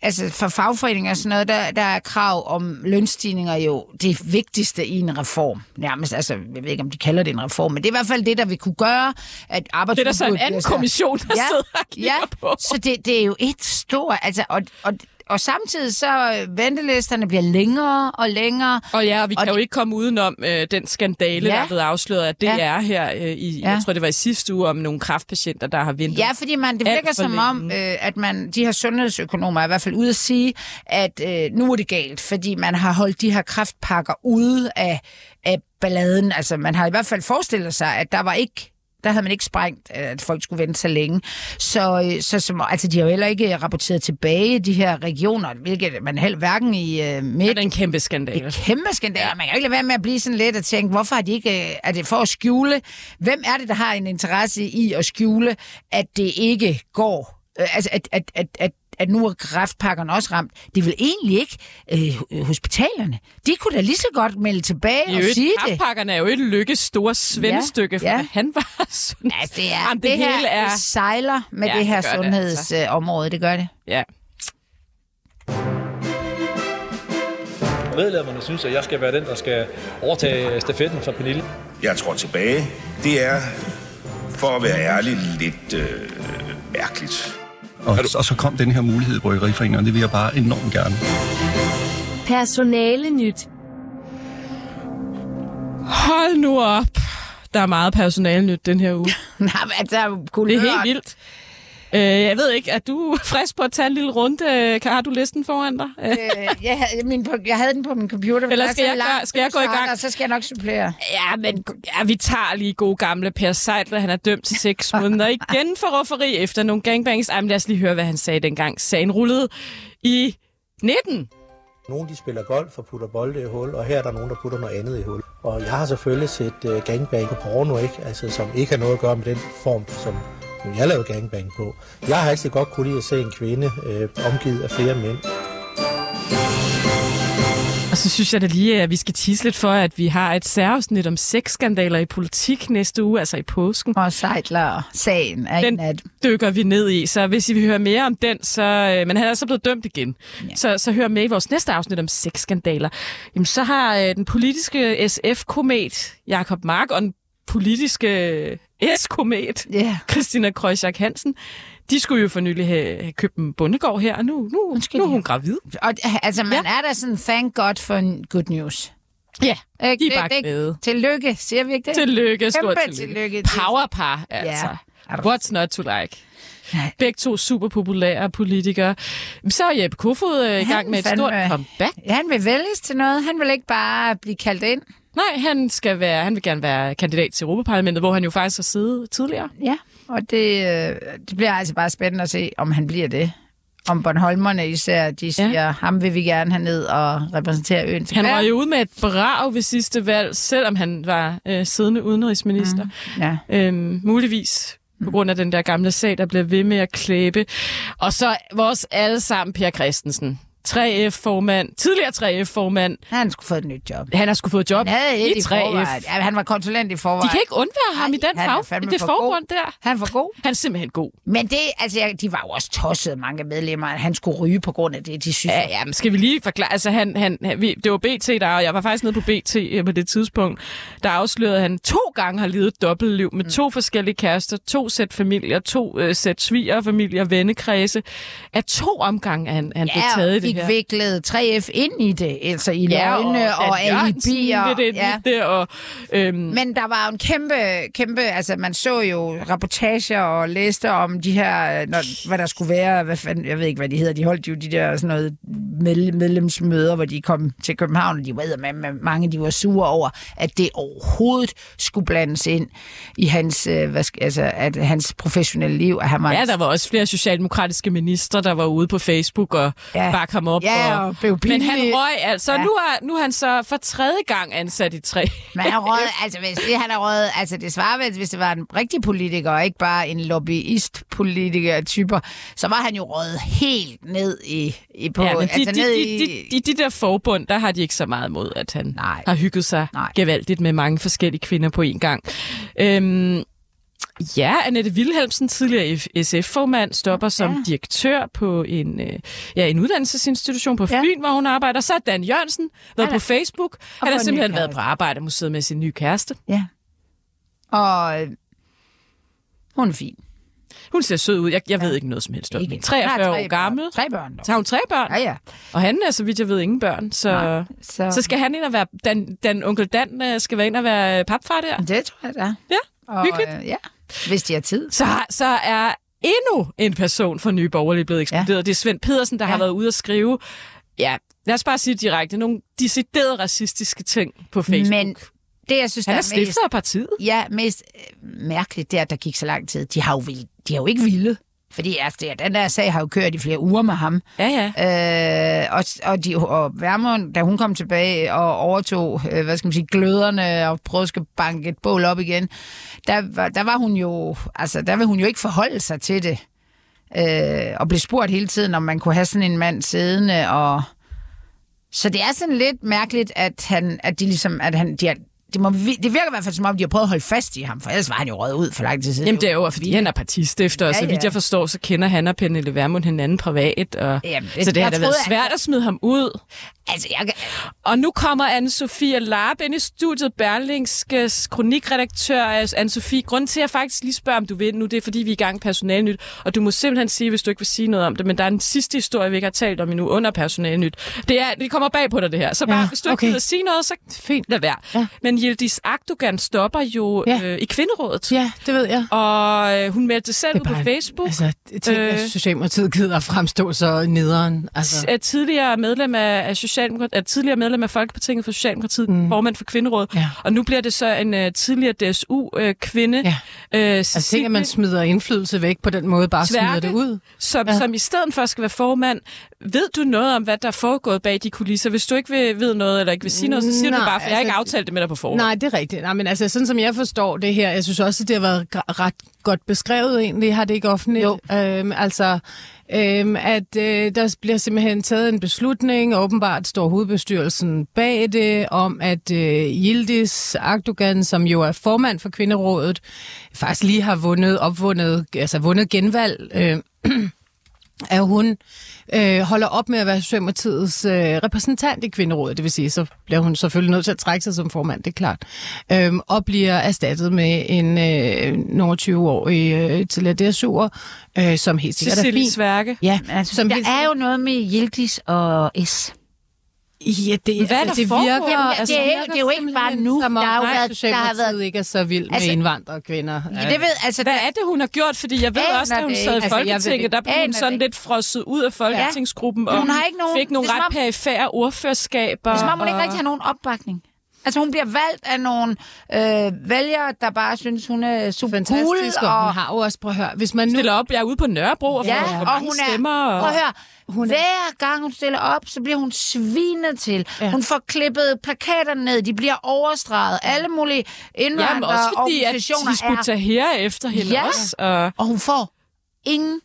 altså for fagforeninger og sådan noget, der, der er krav om lønstigninger jo det vigtigste i en reform. Nærmest, altså, jeg ved ikke, om de kalder det en reform, men det er i hvert fald det, der vil kunne gøre, at arbejdsudbuddet... Det er der så en anden kommission, der ja, sidder og ja, på. så det, det er jo et stort... Altså, og, og, og samtidig så øh, ventelisterne bliver længere og længere. Og ja, og vi Og kan jo det- ikke komme udenom øh, den skandale, Ja. der er blevet afsløret, at det Ja. er her øh, i, Ja. jeg tror det var i sidste uge, om nogle kraftpatienter, der har ventet. Ja, fordi man, det virker som om, længe. øh, at man, de her sundhedsøkonomer er i hvert fald ude at sige, at øh, nu er det galt, fordi man har holdt de her kraftpakker ude af, af balladen. Altså man har i hvert fald forestillet sig, at der var ikke der havde man ikke sprængt, at folk skulle vente så længe. Så, øh, så som, altså, de har jo heller ikke rapporteret tilbage, de her regioner, hvilket man heller hverken i øh, midt... Det er en kæmpe skandale. Et kæmpe skandale. Man kan jo ikke lade være med at blive sådan lidt og tænke, hvorfor har de ikke... øh, Er det for at skjule? Hvem er det, der har en interesse i at skjule, at det ikke går? Øh, Altså, at, at, at, at at nu er kræftpakkerne også ramt. Det er vel egentlig ikke øh, hospitalerne. De kunne da lige så godt melde tilbage Det er og et, sige det. kraftpakkerne er jo et lykkes store svendestykke, for Ja, ja. ja. han var sundheds... Altså, det, er, Jamen, det, det, her hele er... det sejler med Ja, det her det det, altså. sundhedsområde. Det gør det. Ja. Medlemmerne synes, at jeg skal være den, der skal overtage stafetten fra Pernille. Jeg tror tilbage. Det er, for at være ærlig, lidt øh, mærkeligt. Og, og så kom den her mulighed i Bryggeriforeningen, og det vil jeg bare enormt gerne. Personale nyt. Hold nu op. Der er meget personale nyt den her uge. Nej, men altså, Det er kulør. helt vildt. Øh, jeg ved ikke, er du frisk på at tage en lille runde? Kan- Har du listen foran dig? Øh, jeg, havde, min, på- jeg havde den på min computer. men Eller er skal jeg langt skal jeg gå i gang? Og så skal jeg nok supplere. Ja, men ja, vi tager lige god gamle Per Seidler. Han er dømt til seks måneder igen for rufferi efter nogle gangbangs. Ej, men lad os lige høre, hvad han sagde dengang. Sagen rullede i 19. Nogle de spiller golf og putter bolde i hul, og her er der nogen, der putter noget andet i hul. Og jeg har selvfølgelig set uh, gangbang på porno, ikke? Altså, som ikke har noget at gøre med den form, som som jeg lavede gangbang på. Jeg har altid godt kunne lide at se en kvinde øh, omgivet af flere mænd. Og så synes jeg da lige, at vi skal tisse lidt for, at vi har et særafsnit om sexskandaler i politik næste uge, altså i påsken. Og Seidler sagen er Den en af dem. dykker vi ned i, så hvis I vil høre mere om den, så... øh, Men han er så blevet dømt igen. Ja. Så, så hør med i vores næste afsnit om sexskandaler. Jamen, så har øh, den politiske SF-komet Jakob Mark og den politiske S-komet Yeah. Christina Krøjsjak Hansen, de skulle jo for nylig have, købt en bondegård her, og nu, nu, nu er hun gravid. Og altså, man ja. er da sådan, thank God for en good news. Ja, Ikke? de er bare det- glade. Tillykke, siger vi ikke det? Tillykke, stort Kæmpe tillykke. tillykke. Powerpar, altså. Ja. What's not to like? Begge to super populære politikere. Så er Jeppe Kofod øh, i gang med et stort comeback. Ja, han vil vælges til noget. Han vil ikke bare blive kaldt ind. Nej, han, skal være, han vil gerne være kandidat til Europaparlamentet, hvor han jo faktisk har siddet tidligere. Ja, og det, øh, det bliver altså bare spændende at se, om han bliver det. Om Bornholmerne især, de siger, ja. ham vil vi gerne have ned og repræsentere øen til Han var jo ude med et brag ved sidste valg, selvom han var øh, siddende udenrigsminister. Mm, ja. Øhm, muligvis på grund af den der gamle sag, der bliver ved med at klæbe. Og så vores allesammen Per Christensen. 3F-formand, tidligere 3F-formand. Han skulle få et nyt job. Han har skulle fået job Han havde i et i 3F. forvejen. Ja, han var konsulent i forvejen. De kan ikke undvære ham i den fag, fandme det for forbund der. Han for god. Han er simpelthen god. Men det, altså, de var jo også tosset, mange medlemmer, at han skulle ryge på grund af det, de synes. Ja, ja, men skal vi lige forklare? Altså, han, han, han, vi, det var BT, der, og jeg var faktisk nede på BT øh, på det tidspunkt, der afslørede, at han to gange har levet et dobbeltliv med to forskellige kærester, to sæt familier, to øh, sæt svigerfamilier, vennekredse. Af to omgange han, han blev Ja, taget i det fik her. viklet 3F ind i det, altså i Ja, løgne og, og alibier. i det, og, øhm, Men der var jo en kæmpe, kæmpe, altså man så jo rapportager og læste om de her, når, hvad der skulle være, hvad fanden, jeg ved ikke, hvad de hedder, de holdt jo de der sådan noget med, medlemsmøder, hvor de kom til København, og de var med, med mange, de var sure over, at det overhovedet skulle blandes ind i hans, øh, hvad altså, at hans professionelle liv, at han var Ja, der var også flere socialdemokratiske ministre, der var ude på Facebook og Ja. ja. bakke ham op. Ja, og blev Men han røg altså. Ja. Nu, er, nu er han så for tredje gang ansat i tre. Men han røget, altså hvis det, han er røget, altså det svarer vel, hvis det var en rigtig politiker, og ikke bare en lobbyist-politiker-typer, så var han jo røget helt ned i, i på, Ja, men de, altså de, ned de, i... de, de, de der forbund, der har de ikke så meget imod, at han Nej. har hygget sig Nej. gevaldigt med mange forskellige kvinder på en gang. Øhm, Ja, Annette Wilhelmsen, tidligere SF-formand, stopper som Ja. direktør på en, øh, ja, en uddannelsesinstitution på Fyn, hvor hun arbejder. Så er Dan Jørgensen været Han er- på Facebook. Han får har simpelthen været på Arbejdermuseet med sin nye kæreste. Ja. Og øh, hun er fin. Hun ser sød ud. Jeg, jeg ved ikke noget som helst om hende. 43 Hun har år gammel. Tre børn. dog. Så har hun tre børn. Ja, ja. Og han er, så vidt jeg ved, ingen børn. Så, Nej, så... så- skal han ind og være... Dan, Dan, onkel Dan øh, skal være ind og være papfar der. Det tror jeg, da. Ja, Og, hyggeligt. øh, ja, hvis de har tid. Så, så er endnu en person fra Nye Borgerlige blevet ekskluderet. Ja. Det er Svend Pedersen, der ja. har været ude og skrive, ja, lad os bare sige direkte, nogle deciderede racistiske ting på Facebook. Men det, jeg synes, Han der er stifter af partiet. Ja, mest øh, mærkeligt, det er, at der gik så lang tid. De har jo, vil, de har jo ikke ville. Fordi altså, det, den der sag har jo kørt i flere uger med ham. Ja, ja. Øh, og, og, de, og Værmund, da hun kom tilbage og overtog, øh, hvad skal man sige, gløderne og prøvede at banke et bål op igen, der, var- der var hun jo, altså der vil hun jo ikke forholde sig til det. Øh, og blev spurgt hele tiden, om man kunne have sådan en mand siddende og... Så det er sådan lidt mærkeligt, at, han, at de ligesom, at han, de har, det, må, det virker i hvert fald som om, de har prøvet at holde fast i ham, for ellers var han jo røget ud for lang tid siden. Jamen, det er jo, fordi han er partistifter, og Ja, så vidt ja. jeg forstår, så kender han og Pernille Vermund hinanden privat. Og... Jamen, så det har da været at- svært at smide ham ud. Altså, jeg... Og nu kommer Anne-Sophie Larp ind i studiet, Berlingskes kronikredaktør. Anne-Sophie, grund til, at jeg faktisk lige spørger, om du vil nu, det er, fordi vi er i gang personalnyt. Og du må simpelthen sige, hvis du ikke vil sige noget om det, men der er en sidste historie, vi ikke har talt om endnu under personalnyt. Det, er, det kommer bag på dig, det her. Så bare, Ja, hvis du ikke okay. okay. vil sige noget, så fint, lad være. Ja. Men Yildiz Akdogan stopper jo ja. øh, i Kvinderådet. Ja, det ved jeg. Og øh, hun meldte selv ud på Facebook. Altså, tænk, øh, at Socialdemokratiet gider at fremstå så nederen. Altså. er tidligere medlem af, af Socialdemokratiet, er tidligere medlem af Folkepartiet for Socialdemokratiet, mm. formand for Kvinderådet, ja. og nu bliver det så en uh, tidligere DSU-kvinde, uh, ja. uh, Altså, tænk, at man smider indflydelse væk på den måde, bare smider det ud. Som, ja. som i stedet for skal være formand. Ved du noget om, hvad der er foregået bag de kulisser? Hvis du ikke vil, ved noget, eller ikke vil sige noget, så siger Nej, du bare, for jeg har ikke altså, aftalt det med dig på forhånd. Nej, det er rigtigt. Nej, men altså, sådan som jeg forstår det her, jeg synes også, at det har været ret godt beskrevet egentlig, har det ikke offentligt? Jo. Øhm, altså, øhm, at øh, der bliver simpelthen taget en beslutning, og åbenbart står hovedbestyrelsen bag det, om at øh, Yildiz Akdogan, som jo er formand for Kvinderådet, faktisk lige har vundet, opvundet, altså vundet genvalg, øh, at hun øh, holder op med at være Socialdemokratiets øh, repræsentant i Kvinderådet. Det vil sige, så bliver hun selvfølgelig nødt til at trække sig som formand, det er klart. Øhm, og bliver erstattet med en øh, nogle 20-årig øh, tidligere DSU'er, øh, som helt sikkert er Cecilie fin. Sværke. Ja, Altså, som der helt er jo noget med Yildiz og S. Ja, det, Hvad er der det virker, Jamen, altså, det er virker det er jo ikke bare nu. Som om, Der har været- der har været- ikke er så vild med Altså- indvandrerkvinder. Ja, det ved, altså, Hvad er det, hun har gjort? Fordi jeg ved Aner også, da hun det sad i. Altså, Folketinget, der det. blev hun sådan det lidt frosset ud af Folketingsgruppen, Men og hun har ikke nogen- fik nogle det ret perifære ordførerskaber. Det er som om, hun ikke og- rigtig har nogen opbakning. Altså, hun bliver valgt af nogle øh, vælgere, der bare synes, hun er super Fantastisk, cool. og hun har jo også, prøv at høre, hvis man nu... Stiller op, jeg er ude på Nørrebro og får Ja, for og mange hun er, stemmer. Og... prøv at høre, hun hver gang hun stiller op, så bliver hun svinet til. Ja. Hun får klippet plakaterne ned, de bliver overstreget. Alle mulige Jamen også fordi, at indvandrerorganisationer Hizb ut-Tahrir er efter hende ja, også. Og... og hun får ingen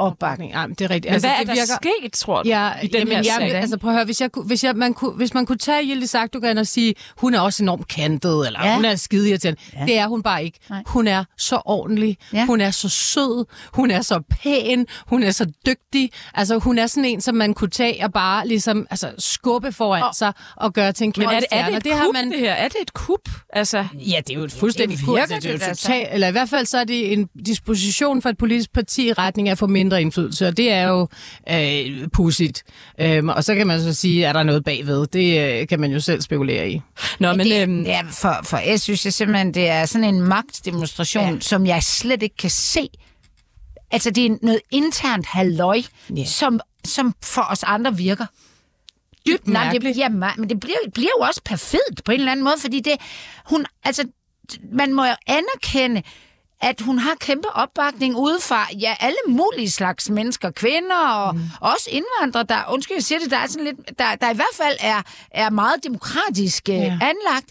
opbakning. Ja, det er rigtigt. Men hvad er det der virker... sket, tror du, ja, i den jamen, her jeg, sag? Altså prøv at høre, hvis, jeg, hvis, jeg, man kunne, hvis man kunne tage Yildiz Akdogan og sige, hun er også enormt kantet, eller Ja. hun er skide irriterende. Ja. Det er hun bare ikke. Nej. Hun er så ordentlig, Ja. hun er så sød, hun er så pæn, hun er så dygtig. Altså hun er sådan en, som man kunne tage og bare ligesom altså, skubbe foran Og- sig og gøre til en Men kæmpe er det, er det et det kup, har man, det her? Er det et kup? Altså, Ja, det er jo et fuldstændig Det det virker virker, det er jo det da totalt, eller i hvert fald så er det en disposition for et politisk parti i retning af at få mindre indflydelse, og det er jo øh, pudsigt. Øhm, og så kan man så sige, er der noget bagved? Det øh, kan man jo selv spekulere i. Nå, men... det, øhm, er, for, for jeg synes jeg simpelthen, det er sådan en magtdemonstration, ja. som jeg slet ikke kan se. Altså, det er noget internt halløj, Ja. som, som for os andre virker. Dybt Nej, men det, mærkeligt. ja, men det bliver, bliver jo også perfidt på en eller anden måde, fordi det, hun, altså, man må jo anerkende, at hun har kæmpe opbakning udefra, ja, alle mulige slags mennesker, kvinder og mm. også indvandrere, der, undskyld, jeg siger det, der er sådan lidt, der, der i hvert fald er, er meget demokratisk ja. Ja. anlagt.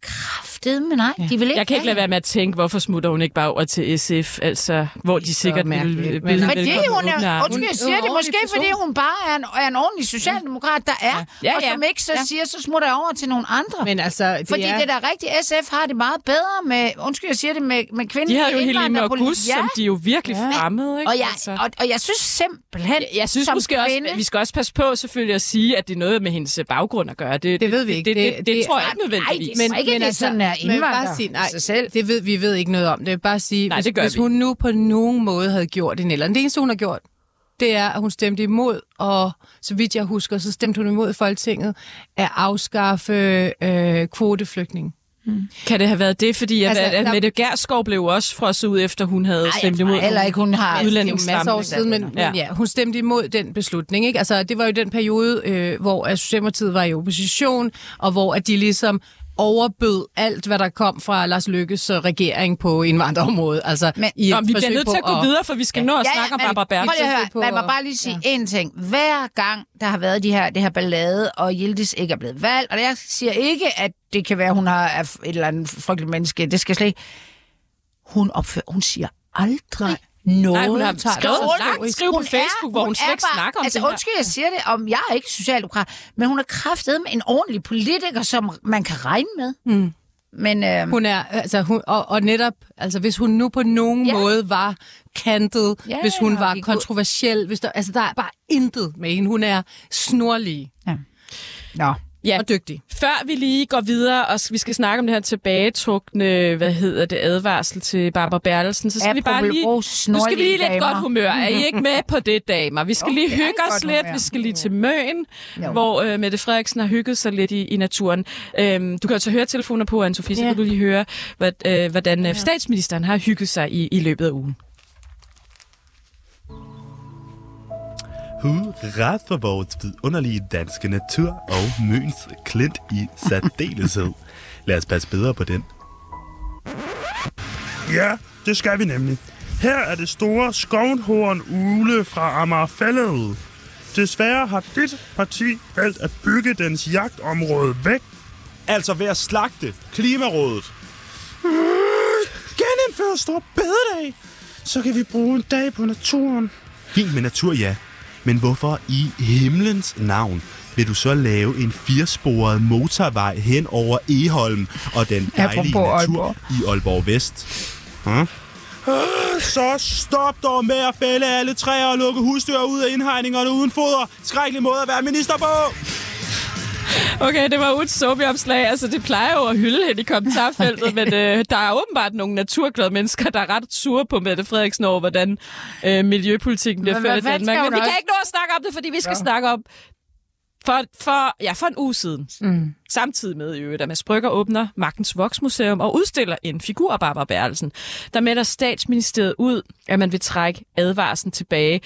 Kraft kraftedeme nej. De vil ikke Jeg kan ikke lade være med at tænke, hvorfor smutter hun ikke bare over til SF, altså, hvor de sikkert vil, vil, vil, Fordi hun er, undskyld, jeg siger det, måske fordi hun bare er en, er en ordentlig socialdemokrat, der er, Ja, og ja. som ikke så Ja. siger, så smutter jeg over til nogle andre. Men altså, det Fordi er... det er da rigtigt, SF har det meget bedre med, undskyld, jeg siger det, med, med De kvindelige havde jo Helene. August, som de jo virkelig fremmede, ikke? Og jeg, Altså. og, og jeg synes simpelthen, Jeg, jeg synes som måske også, kvinde, vi skal også passe på selvfølgelig at sige, at det er noget med hendes baggrund at gøre. Det, Det ved vi ikke. Det, det, det, det, Det- tror jeg ikke nødvendigvis. nej, det- ikke, det sådan er men indvandrer bare sige, nej, sig selv. Det ved, vi ved ikke noget om. Det vil bare sige, Nej, hvis, det hvis vi. hun nu på nogen måde havde gjort en eller anden. Det eneste, hun har gjort, det er, at hun stemte imod, og så vidt jeg husker, så stemte hun imod i Folketinget at afskaffe øh, kvoteflygtning. Kan det have været det, fordi at, Altså, at, der- Mette Gerskov blev også frosset ud, efter hun havde Ej, stemt imod heller ikke, hun har- er udlændingsstramning. masser år siden, men, men ja. ja, hun stemte imod den beslutning. Ikke? Altså, det var jo den periode, øh, hvor at Socialdemokratiet var i opposition, og hvor at de ligesom overbød alt, hvad der kom fra Lars Lykkes øh, regering på indvandrerområdet. Altså, Men- i men vi bliver nødt på til at gå videre, for vi skal nå at snakke om men Barbara Prøv lige at Bertelsen. høre, lad mig bare lige sige én ja. ting. Hver gang, der har været de her, det her ballade, og Yildiz ikke er blevet valgt, og jeg siger ikke, at det kan være, at hun har et eller andet frygteligt menneske, det skal slet ikke... Hun, opfører, hun siger aldrig Nej. Noget. Nej, hun har skrevet Hun- et langt skriv på hun Facebook, hvor hun slet er ikke snakker om altså, det her. undskyld, jeg siger det, om jeg er ikke socialdemokrat, men hun er kraftet med en ordentlig politiker, som man kan regne med. Mm. Men øh, Hun er, altså, hun, og, og netop, altså, hvis hun nu på nogen Ja. måde var kantet, Ja, hvis hun var kontroversiel, hvis der, altså, der er bare intet med hende. Hun er snorlig ja. Nå. Ja. og dygtig. Før vi lige går videre, og vi skal snakke om det her tilbagetrukne, hvad hedder det, advarsel til Barbara Bertelsen, så skal Ja, vi bare lige... Nu skal vi lige lidt damer. godt humør. Er I ikke med på det, damer? Vi skal Jo, lige hygge os lidt. humør. Vi skal lige til Møn, Jo. hvor øh, Mette Frederiksen har hygget sig lidt i, i naturen. Øhm, du kan jo tage høretelefoner på, Anne-Sophie, så Ja. kan du lige høre, hvad, øh, hvordan øh, statsministeren har hygget sig i, i løbet af ugen. Hurra for vores vidunderlige danske natur og Møns klint i særdeleshed. Lad os passe bedre på den. Ja, det skal vi nemlig. Her er det store skovnhorn ule fra Amagerfællet. Desværre har dit parti valgt at bygge dens jagtområde væk. Altså ved at slagte Klimarådet. Øh, Genindføre stor bededag. Så kan vi bruge en dag på naturen. Fint med natur, ja. Men hvorfor i himlens navn vil du så lave en firesporet motorvej hen over Eholm og den dejlige natur Aalborg. i Aalborg Vest? Huh? Øh, Så stop dog med at fælde alle træer og lukke husdyr ud af indhegningerne uden foder. Skrækkelig måde at være minister på. Okay, det var ugens soapopslag. Altså, det plejer jo at hylde hende i kommentarfeltet, men øh, der er åbenbart nogle naturglade mennesker, der er ret sure på Mette Frederiksen over, hvordan øh, miljøpolitikken bliver ført i Danmark. Men vi kan ikke nå at snakke om det, fordi vi skal Nå. snakke om for, for, ja, for en uge siden. Mm. Samtidig med, i øvrigt, at Mads Brygger åbner Magtens Voksmuseum og udstiller en figur af Barbara Bertelsen, der melder statsministeriet ud, at man vil trække advarslen tilbage.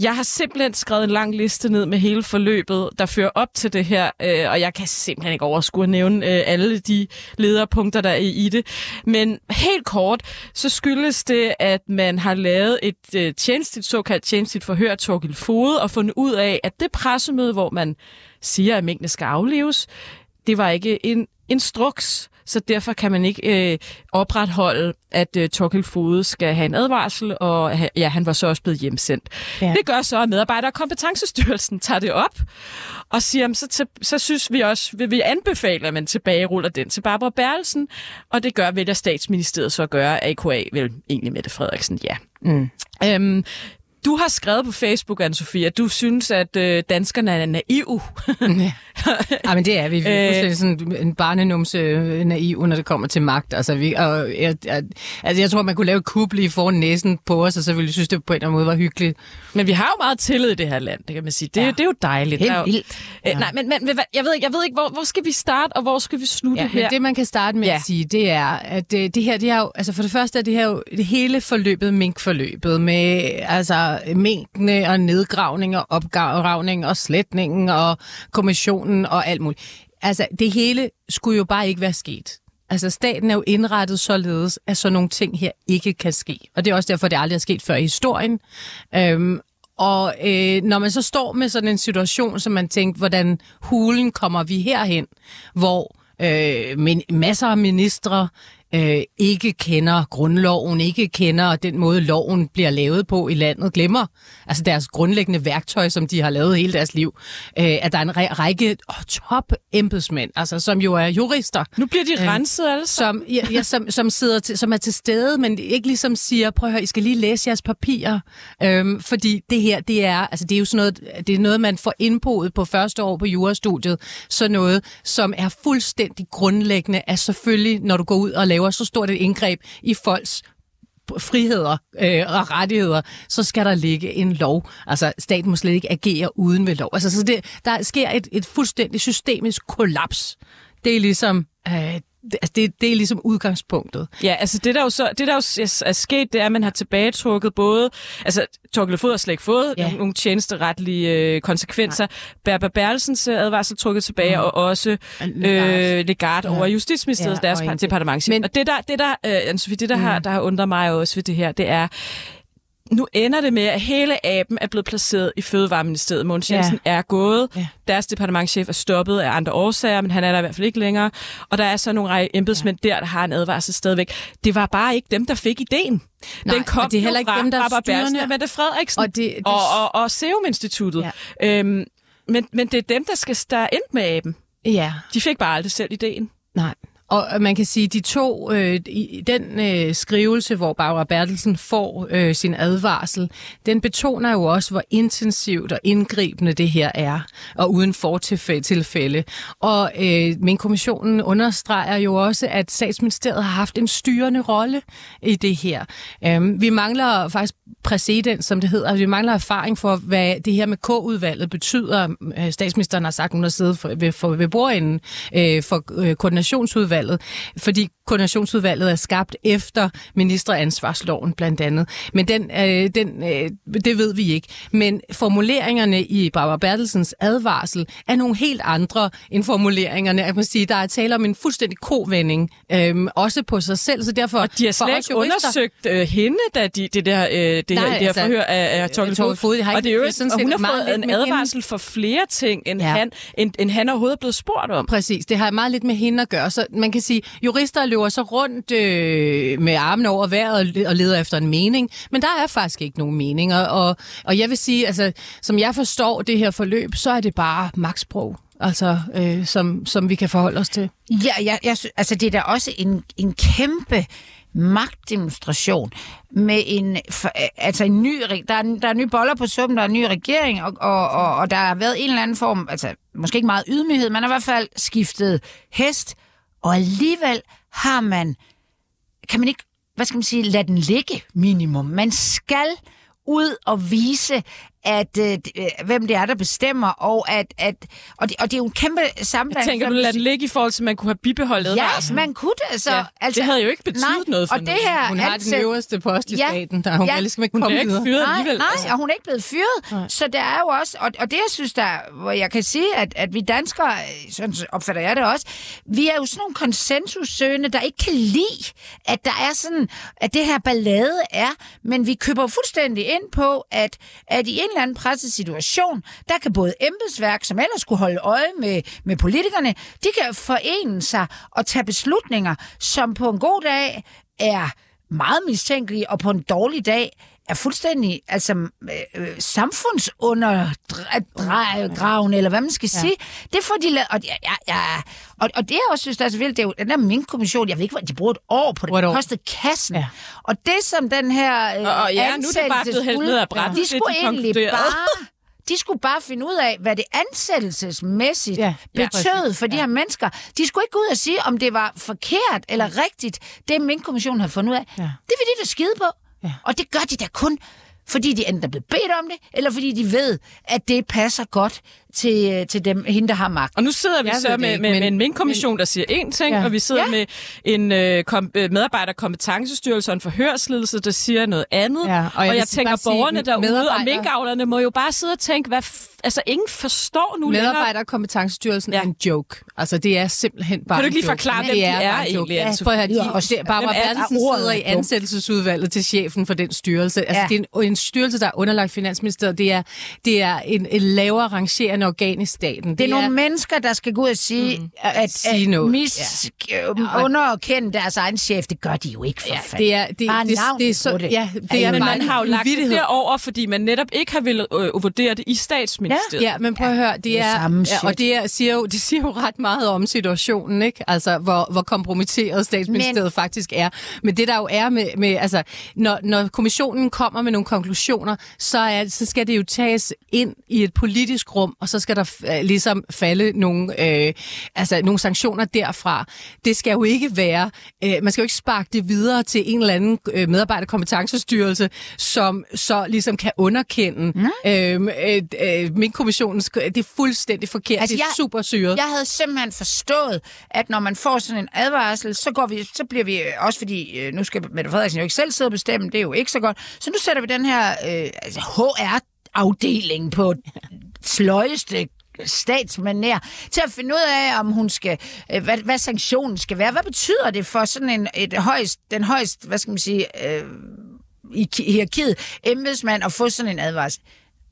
Jeg har simpelthen skrevet en lang liste ned med hele forløbet, der fører op til det her, øh, og jeg kan simpelthen ikke overskue at nævne øh, alle de lederpunkter, der er i det. Men helt kort, så skyldes det, at man har lavet et øh, tjenestligt, såkaldt tjenestligt forhør af Torgild Fode, og fundet ud af, at det pressemøde, hvor man siger, at mængden skal afleves, det var ikke en instruks, så derfor kan man ikke øh, opretholde, at øh, Torkild Fode skal have en advarsel, og ja, han var så også blevet hjemsendt. Ja. Det gør så, at medarbejder- og kompetence tager det op, og siger, så, til, så synes vi også, vil vi anbefale, at man tilbageruller den til Barbara Bertelsen, og det gør vælger statsministeriet så at gøre, AKA vel egentlig Mette Frederiksen, ja. Mm. Øhm, du har skrevet på Facebook, Anne-Sophie, at du synes, at øh, danskerne er naive. Ja, men det er vi. Vi er Øh. sådan en barnenumse øh, naiv, når det kommer til magt. Altså, vi, og jeg, jeg, altså, jeg tror, man kunne lave et kub lige foran næsen på os, og så ville jeg synes, det på en eller anden måde var hyggeligt. Men vi har jo meget tillid i det her land, det kan man sige. Det, ja. Ja. det er jo dejligt. Helt Der er jo- vildt. Øh, nej, men, men jeg ved, ikke- jeg ved ikke, hvor, hvor skal vi starte, og hvor skal vi slutte Ja, her? men det man kan starte med Ja. ja. at sige, det er, at det, det her, det er jo, altså for det første er det her jo det hele forløbet, minkforløbet, med altså minkene og nedgravning og opgravning og sletningen og kommissionen og alt muligt. Altså det hele skulle jo bare ikke være sket. Altså staten er jo indrettet således, at sådan nogle ting her ikke kan ske. Og det er også derfor, det aldrig er sket før i historien. Øhm, og øh, når man så står med sådan en situation, som man tænker, hvordan hulen kommer vi herhen, hvor øh, men masser af ministre øh, ikke kender grundloven, ikke kender den måde, loven bliver lavet på i landet, glemmer altså deres grundlæggende værktøj, som de har lavet hele deres liv. Øh, at der er en ræ- række oh, top embedsmænd, altså, som jo er jurister. Nu bliver de renset alle som, ja, ja, som, som, sidder til, som er til stede, men ikke ligesom siger, prøv at høre, I skal lige læse jeres papirer. Øhm, fordi det her, det er, altså, det er jo sådan noget, det er noget, man får indboet på første år på jurastudiet. Så noget, som er fuldstændig grundlæggende, er selvfølgelig, når du går ud og laver så stort et indgreb i folks friheder øh, og rettigheder, så skal der ligge en lov. Altså, staten må slet ikke agere uden ved lov. Altså, så det, der sker et, et fuldstændig systemisk kollaps. Det er ligesom... Øh, altså det, det er ligesom udgangspunktet. Ja, altså det der jo så, det der jo er, sket, det er, at man har tilbagetrukket både, altså Torkel Fod har slet ikke fået ja. nogle, tjenesteretlige øh, konsekvenser. Berber Berlsens øh, advarsel trukket tilbage, mm. og også øh, Legard ja. over Justitsministeriet, ja, deres og departement. Men og det der, det der, øh, Anne-Sophie, det der, mm. har, der har undret mig også ved det her, det er, nu ender det med, at hele aben er blevet placeret i Fødevareministeriet. Mogens Jensen ja. er gået. Ja. Deres departementchef er stoppet af andre årsager, men han er der i hvert fald ikke længere. Og der er så nogle række embedsmænd ja. der, der har en advarsel stadigvæk. Det var bare ikke dem, der fik ideen. Nej, Den kom det er heller ikke fra dem, der Barbara. Bersen og Mette Frederiksen Og, det, det... og, og, og Serum-instituttet. Ja. Øhm, men, men det er dem, der skal er endt med aben. Ja. De fik bare aldrig selv ideen. Nej. Og man kan sige, de to, øh, i den øh, skrivelse, hvor Barbara Bertelsen får øh, sin advarsel, den betoner jo også, hvor intensivt og indgribende det her er, og uden fortilfælde. Og øh, min kommissionen understreger jo også, at statsministeriet har haft en styrende rolle i det her. Øh, vi mangler faktisk præcedens, som det hedder. Altså, vi mangler erfaring for, hvad det her med K-udvalget betyder. Øh, statsministeren har sagt, at hun har siddet for, ved, for, ved bordenden øh, for øh, koordinationsudvalget, fordi koordinationsudvalget er skabt efter ministeransvarsloven blandt andet. Men den, øh, den, øh, det ved vi ikke. Men formuleringerne i Barbara Bertelsens advarsel er nogle helt andre end formuleringerne. Jeg må sige, der er tale om en fuldstændig kovending, øh, også på sig selv. Så derfor, og de har slet ikke undersøgt øh, hende, da de, det der, øh, det her, det her altså, forhør af, af Torkel Fod. Fod. Og det er jo det er sådan og hun set har meget fået en advarsel for flere ting, end, ja. han, end, end han overhovedet er blevet spurgt om. Præcis, det har meget lidt med hende at gøre. Så man man kan sige, jurister løber så rundt øh, med armene over vejret og leder efter en mening, men der er faktisk ikke nogen mening. Og, og, jeg vil sige, altså, som jeg forstår det her forløb, så er det bare magtsprog. Altså, øh, som, som vi kan forholde os til. Ja, jeg, jeg, sy- altså det er da også en, en kæmpe magtdemonstration med en, øh, altså en ny, der er, der er nye boller på suppen, der er en ny regering, og, og, og, og der har været en eller anden form, altså måske ikke meget ydmyghed, men i hvert fald skiftet hest, og alligevel har man, kan man ikke, hvad skal man sige, lade den ligge minimum. Man skal ud og vise, at øh, hvem det er, der bestemmer, og at, at og, det, og det er jo en kæmpe sammenhæng. Jeg tænker, du lader den ligge i forhold til, at man kunne have bibeholdt Ja, advarslen. man kunne det. Altså, Ja, altså, det havde jo ikke betydet nej, noget for og det her Hun har den øverste post i staten, der hun ja, skal ikke komme videre. nej, Nej, og hun er ikke blevet fyret. Nej. Så der er jo også, og, og det jeg synes, der, hvor jeg kan sige, at, at vi danskere, øh, sådan opfatter jeg det også, vi er jo sådan nogle konsensussøgende, der ikke kan lide, at der er sådan, at det her ballade er, men vi køber fuldstændig ind på, at, at i en eller anden pressesituation, der kan både embedsværk, som ellers skulle holde øje med, med politikerne, de kan forene sig og tage beslutninger, som på en god dag er meget mistænkelige, og på en dårlig dag er fuldstændig altså, øh, samfundsundergravende, eller hvad man skal Ja. ja. sige. Det får de lavet, og, ja, ja, ja. og, og det jeg også synes, der er så vildt, det er jo den der minkkommission, jeg ved ikke, hvad de bruger et år på det, det kostede kassen. Ja. Og det som den her øh, Og- og ja, nu er det bare blevet hældt ned ad brættet, de det skulle de egentlig bare de skulle bare finde ud af, hvad det ansættelsesmæssigt Ja, ja, ja, betød for de her mennesker. De skulle ikke gå ud og sige, om det var forkert eller rigtigt, det Minkkommissionen havde fundet ud af. Ja. Det vil de da skide på. Ja. Og det gør de da kun, fordi de enten er blevet bedt om det, eller fordi de ved, at det passer godt til, øh, til dem, hende, der har magt. Og nu sidder vi Jeg så med, ikke, med, men- med en minkkommission, der siger én ting, Ja. og vi sidder Ja. med en øh, kom, øh, medarbejderkompetencestyrelse og en forhørsledelse, der siger noget andet. Ja, og jeg og jeg, og tænker, bare sige, borgerne derude og medarbejder- minkavlerne må jo bare sidde og tænke, hvad altså ingen forstår nu længere. Medarbejderkompetencestyrelsen ja. Ja. er en joke. Altså, det er simpelthen bare Kan du ikke lige forklare, Det hvem de er joke. egentlig, Ja, Anne-Sophie? prøv at høre, Det lyder de, også- det, Barbara er- Bertelsen sidder i er ansættelsesudvalget til chefen for den styrelse. Altså, Ja. det er en, en styrelse, der er underlagt Finansministeriet. Det er, det er en, en lavere rangerende organ i staten. Det er nogle mennesker, der skal gå ud og sige, mm, at, sige at noget. mis, Ja. ja. underkende deres egen chef. Det gør de jo ikke for Ja, fanden. det er- det- Bare det- det er så- det. ja, det er men man har jo lagt det derover, fordi man netop ikke har ville øh, vurdere det i statsministeriet. Ja, men prøv at høre, det det er er, samme ja, og shit. det, er, siger jo, det siger jo ret meget om situationen, ikke? Altså, hvor, hvor kompromitteret statsministeriet men, faktisk er. Men det der jo er med, med altså, når, når kommissionen kommer med nogle konklusioner, så, er, så skal det jo tages ind i et politisk rum, og så skal der øh, ligesom falde nogle, øh, altså, nogle sanktioner derfra. Det skal jo ikke være, øh, man skal jo ikke sparke det videre til en eller anden øh, medarbejderkompetencestyrelse, som så ligesom kan underkende mm. øh, øh, øh, min kommissionens, det er fuldstændig forkert, altså, det er super syret. Jeg havde simpelthen forstået, at når man får sådan en advarsel, så, går vi, så bliver vi, øh, også fordi, øh, nu skal Mette Frederiksen jo ikke selv sidde og bestemme, det er jo ikke så godt, så nu sætter vi den her øh, altså HR-afdeling på sløjeste statsmanér til at finde ud af, om hun skal, øh, hvad, hvad sanktionen skal være. Hvad betyder det for sådan en, et højst, den højst, hvad skal man sige, øh, i ki- hierarkiet, embedsmand at få sådan en advarsel?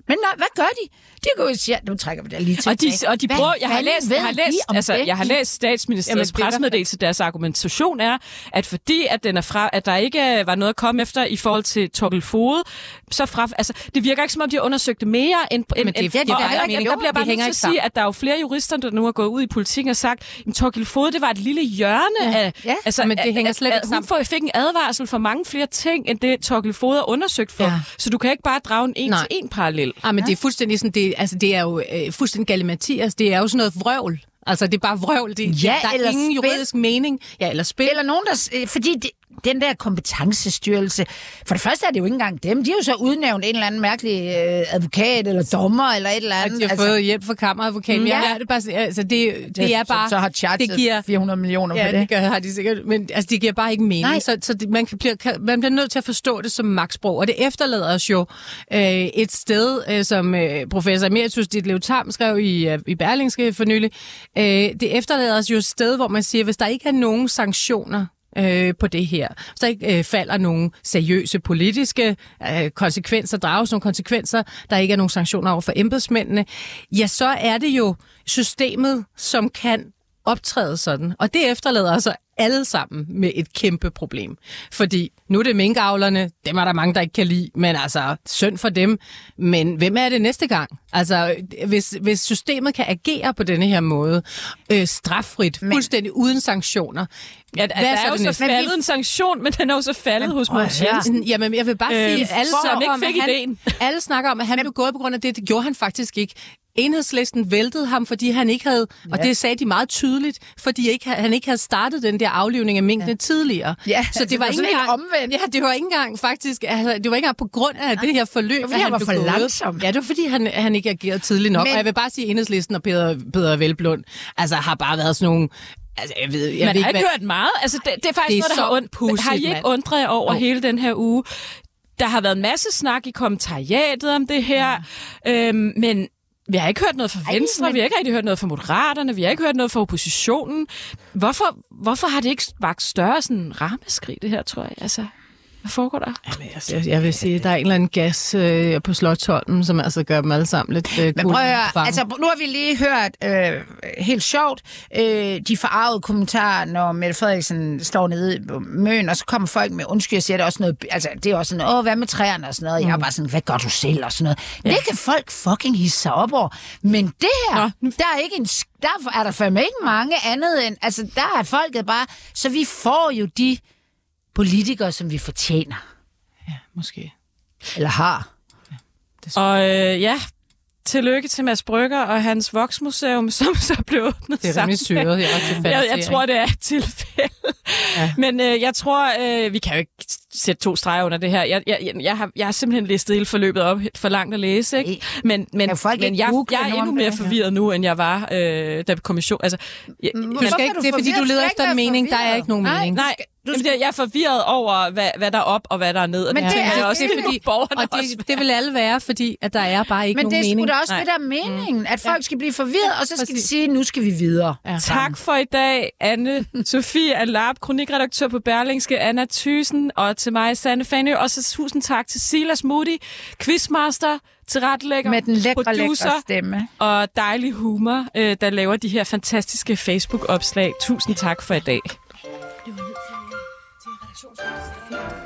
Men nej, hvad gør de? De går og siger, nu trækker vi det lige Og de, og de bruger, jeg har læst, jeg har læst, altså, det? jeg har læst statsministeriets det er pressemeddelelse. Deres argumentation er, at fordi at, den er fra, at der ikke var noget at komme efter i forhold til Torkel Fode, så fra, altså, det virker ikke som om, de har undersøgt det mere end... end, det- end det og- ikke og mening. Der bliver Det bare nødt til at sige, at der er jo flere jurister, der nu har gået ud i politikken og sagt, at Torkel Fode, det var et lille hjørne Ja. af... Ja, altså, men det hænger slet ikke Hun sammen. får- fik en advarsel for mange flere ting, end det Torkel Fode er undersøgt for. Ja. Så du kan ikke bare drage en en Nej. til en parallel. Ah, men det er fuldstændig sådan, det, altså, det er jo øh, fuldstændig galimatias. Det er jo sådan noget vrøvl. Altså, det er bare vrøvl. Det, Ja, der er ingen spil. juridisk mening. Ja, eller spil. Eller nogen, der... øh, Fordi det, den der kompetencestyrelse... For det første er det jo ikke engang dem. De har jo så udnævnt en eller anden mærkelig øh, advokat eller dommer eller et eller Og andet. de har fået hjælp fra kammeradvokaten. Mm, Ja. Jeg, det, er bare, altså, det, det er som bare... så har chartet det giver, 400 millioner ja, på det. det gør, har de sikkert. Men altså, det giver bare ikke mening. Nej. Så, så det, man, kan, bliver, kan, man bliver nødt til at forstå det som magtsprog. Og det efterlader os jo øh, et sted, øh, som øh, professor Emeritus Ditlev Tam skrev i, øh, i Berlingske for nylig. Øh, det efterlader os jo et sted, hvor man siger, hvis der ikke er nogen sanktioner øh, på det her. Så ikke øh, falder nogle seriøse politiske øh, konsekvenser, drages nogle konsekvenser, der ikke er nogen sanktioner over for embedsmændene, ja, så er det jo systemet, som kan optræde sådan. Og det efterlader altså alle sammen med et kæmpe problem. Fordi nu er det minkavlerne, dem er der mange, der ikke kan lide, men altså, synd for dem. Men hvem er det næste gang? Altså, hvis, hvis systemet kan agere på denne her måde, øh, straffrit, men, fuldstændig uden sanktioner, Ja, der, der hvad er så jo det så næste? faldet en sanktion, men den er jo så faldet hos prøv at Mogens. Jensen. Jamen, jeg vil bare Øhm, sige, alle som snakker, ikke om, fik at han, ideen. alle snakker om, at han blev gået på grund af det. Det gjorde han faktisk ikke. Enhedslisten væltede ham, fordi han ikke havde, og Ja. det sagde de meget tydeligt, fordi ikke, han ikke havde startet den der aflivning af minkene ja. tidligere. Ja, så det var det ikke var sådan engang, omvendt. Ja, det var ikke engang faktisk, altså, det var ikke engang på grund af det her forløb, fordi at han var blev for gået. langsom. Ja, det var fordi, han, han ikke agerede tidligt nok. Men- Og jeg vil bare sige, at Enhedslisten og Peter, Peter Velblund altså, har bare været sådan nogle... Altså, jeg ved, jeg Man ved har ikke hvad- hørt meget. Altså, det, det er faktisk Det er noget, der har ondt. pudsigt, Har I ikke undret jer over Jo. hele den her uge? Der har været en masse snak i kommentariatet om det her, øhm, men vi har ikke hørt noget fra Ej, Venstre, men- vi har ikke rigtig hørt noget fra Moderaterne, vi har ikke hørt noget fra oppositionen. Hvorfor, hvorfor har det ikke vagt større sådan rammeskrig, det her, tror jeg? Altså, hvad foregår der? Jamen, altså, jeg, jeg vil sige, at der er en eller anden gas øh, på Slottholmen, som altså gør dem alle sammen lidt øh, Men prøv at høre, altså nu har vi lige hørt, øh, helt sjovt, øh, de forarvede kommentarer, når Mette Frederiksen står nede på møen, og så kommer folk med undskyld, og siger det er også noget, altså det er også sådan, åh, hvad med træerne og sådan noget. Mm. Jeg er bare sådan, hvad gør du selv og sådan noget. Ja. Det kan folk fucking hisse sig op over. Men det her, Nå. der er ikke en, der er der fandme ikke mange andet end, altså der er folket bare, så vi får jo de politikere, som vi fortjener. Måske. Eller har. Og øh, ja, tillykke til Mads Brygger og hans voksmuseum, som så blev åbnet Det er rimelig syret, jeg er jeg, jeg tror, det er et tilfælde. Ja. Men øh, jeg tror, øh, vi kan jo ikke sætte to streger under det her. Jeg, jeg, jeg, jeg, har, jeg har simpelthen listet hele forløbet op for langt at læse. Ikke? Men, men, Kan folk men jeg, jeg er endnu mere forvirret nu, end jeg var, øh, da kommission... Altså, jeg, Du man- skal ikke, det er fordi, du leder efter en mening. Der er ikke nogen Nej, du skal... Jamen, jeg er forvirret over, hvad, hvad der er op og hvad der er ned. Men det, det er, også, det, fordi borgerne og det, også det vil alle være, fordi at der er bare ikke Men nogen mening. Men det er sgu da også Nej. det der mm. meningen, at folk ja. skal blive forvirret, og så skal Præcis. de sige, nu skal vi videre. Ja. Tak for i dag, Anne Sofie Alarp, kronikredaktør på Berlingske, Anna Thysen, og til mig, Sanne Fanø, og så tusind tak til Silas Moody, quizmaster, tilrettelægger, Med den lækre, producer stemme. og dejlig humor, øh, der laver de her fantastiske Facebook-opslag. Tusind tak for i dag. Det var Schonungsdienst.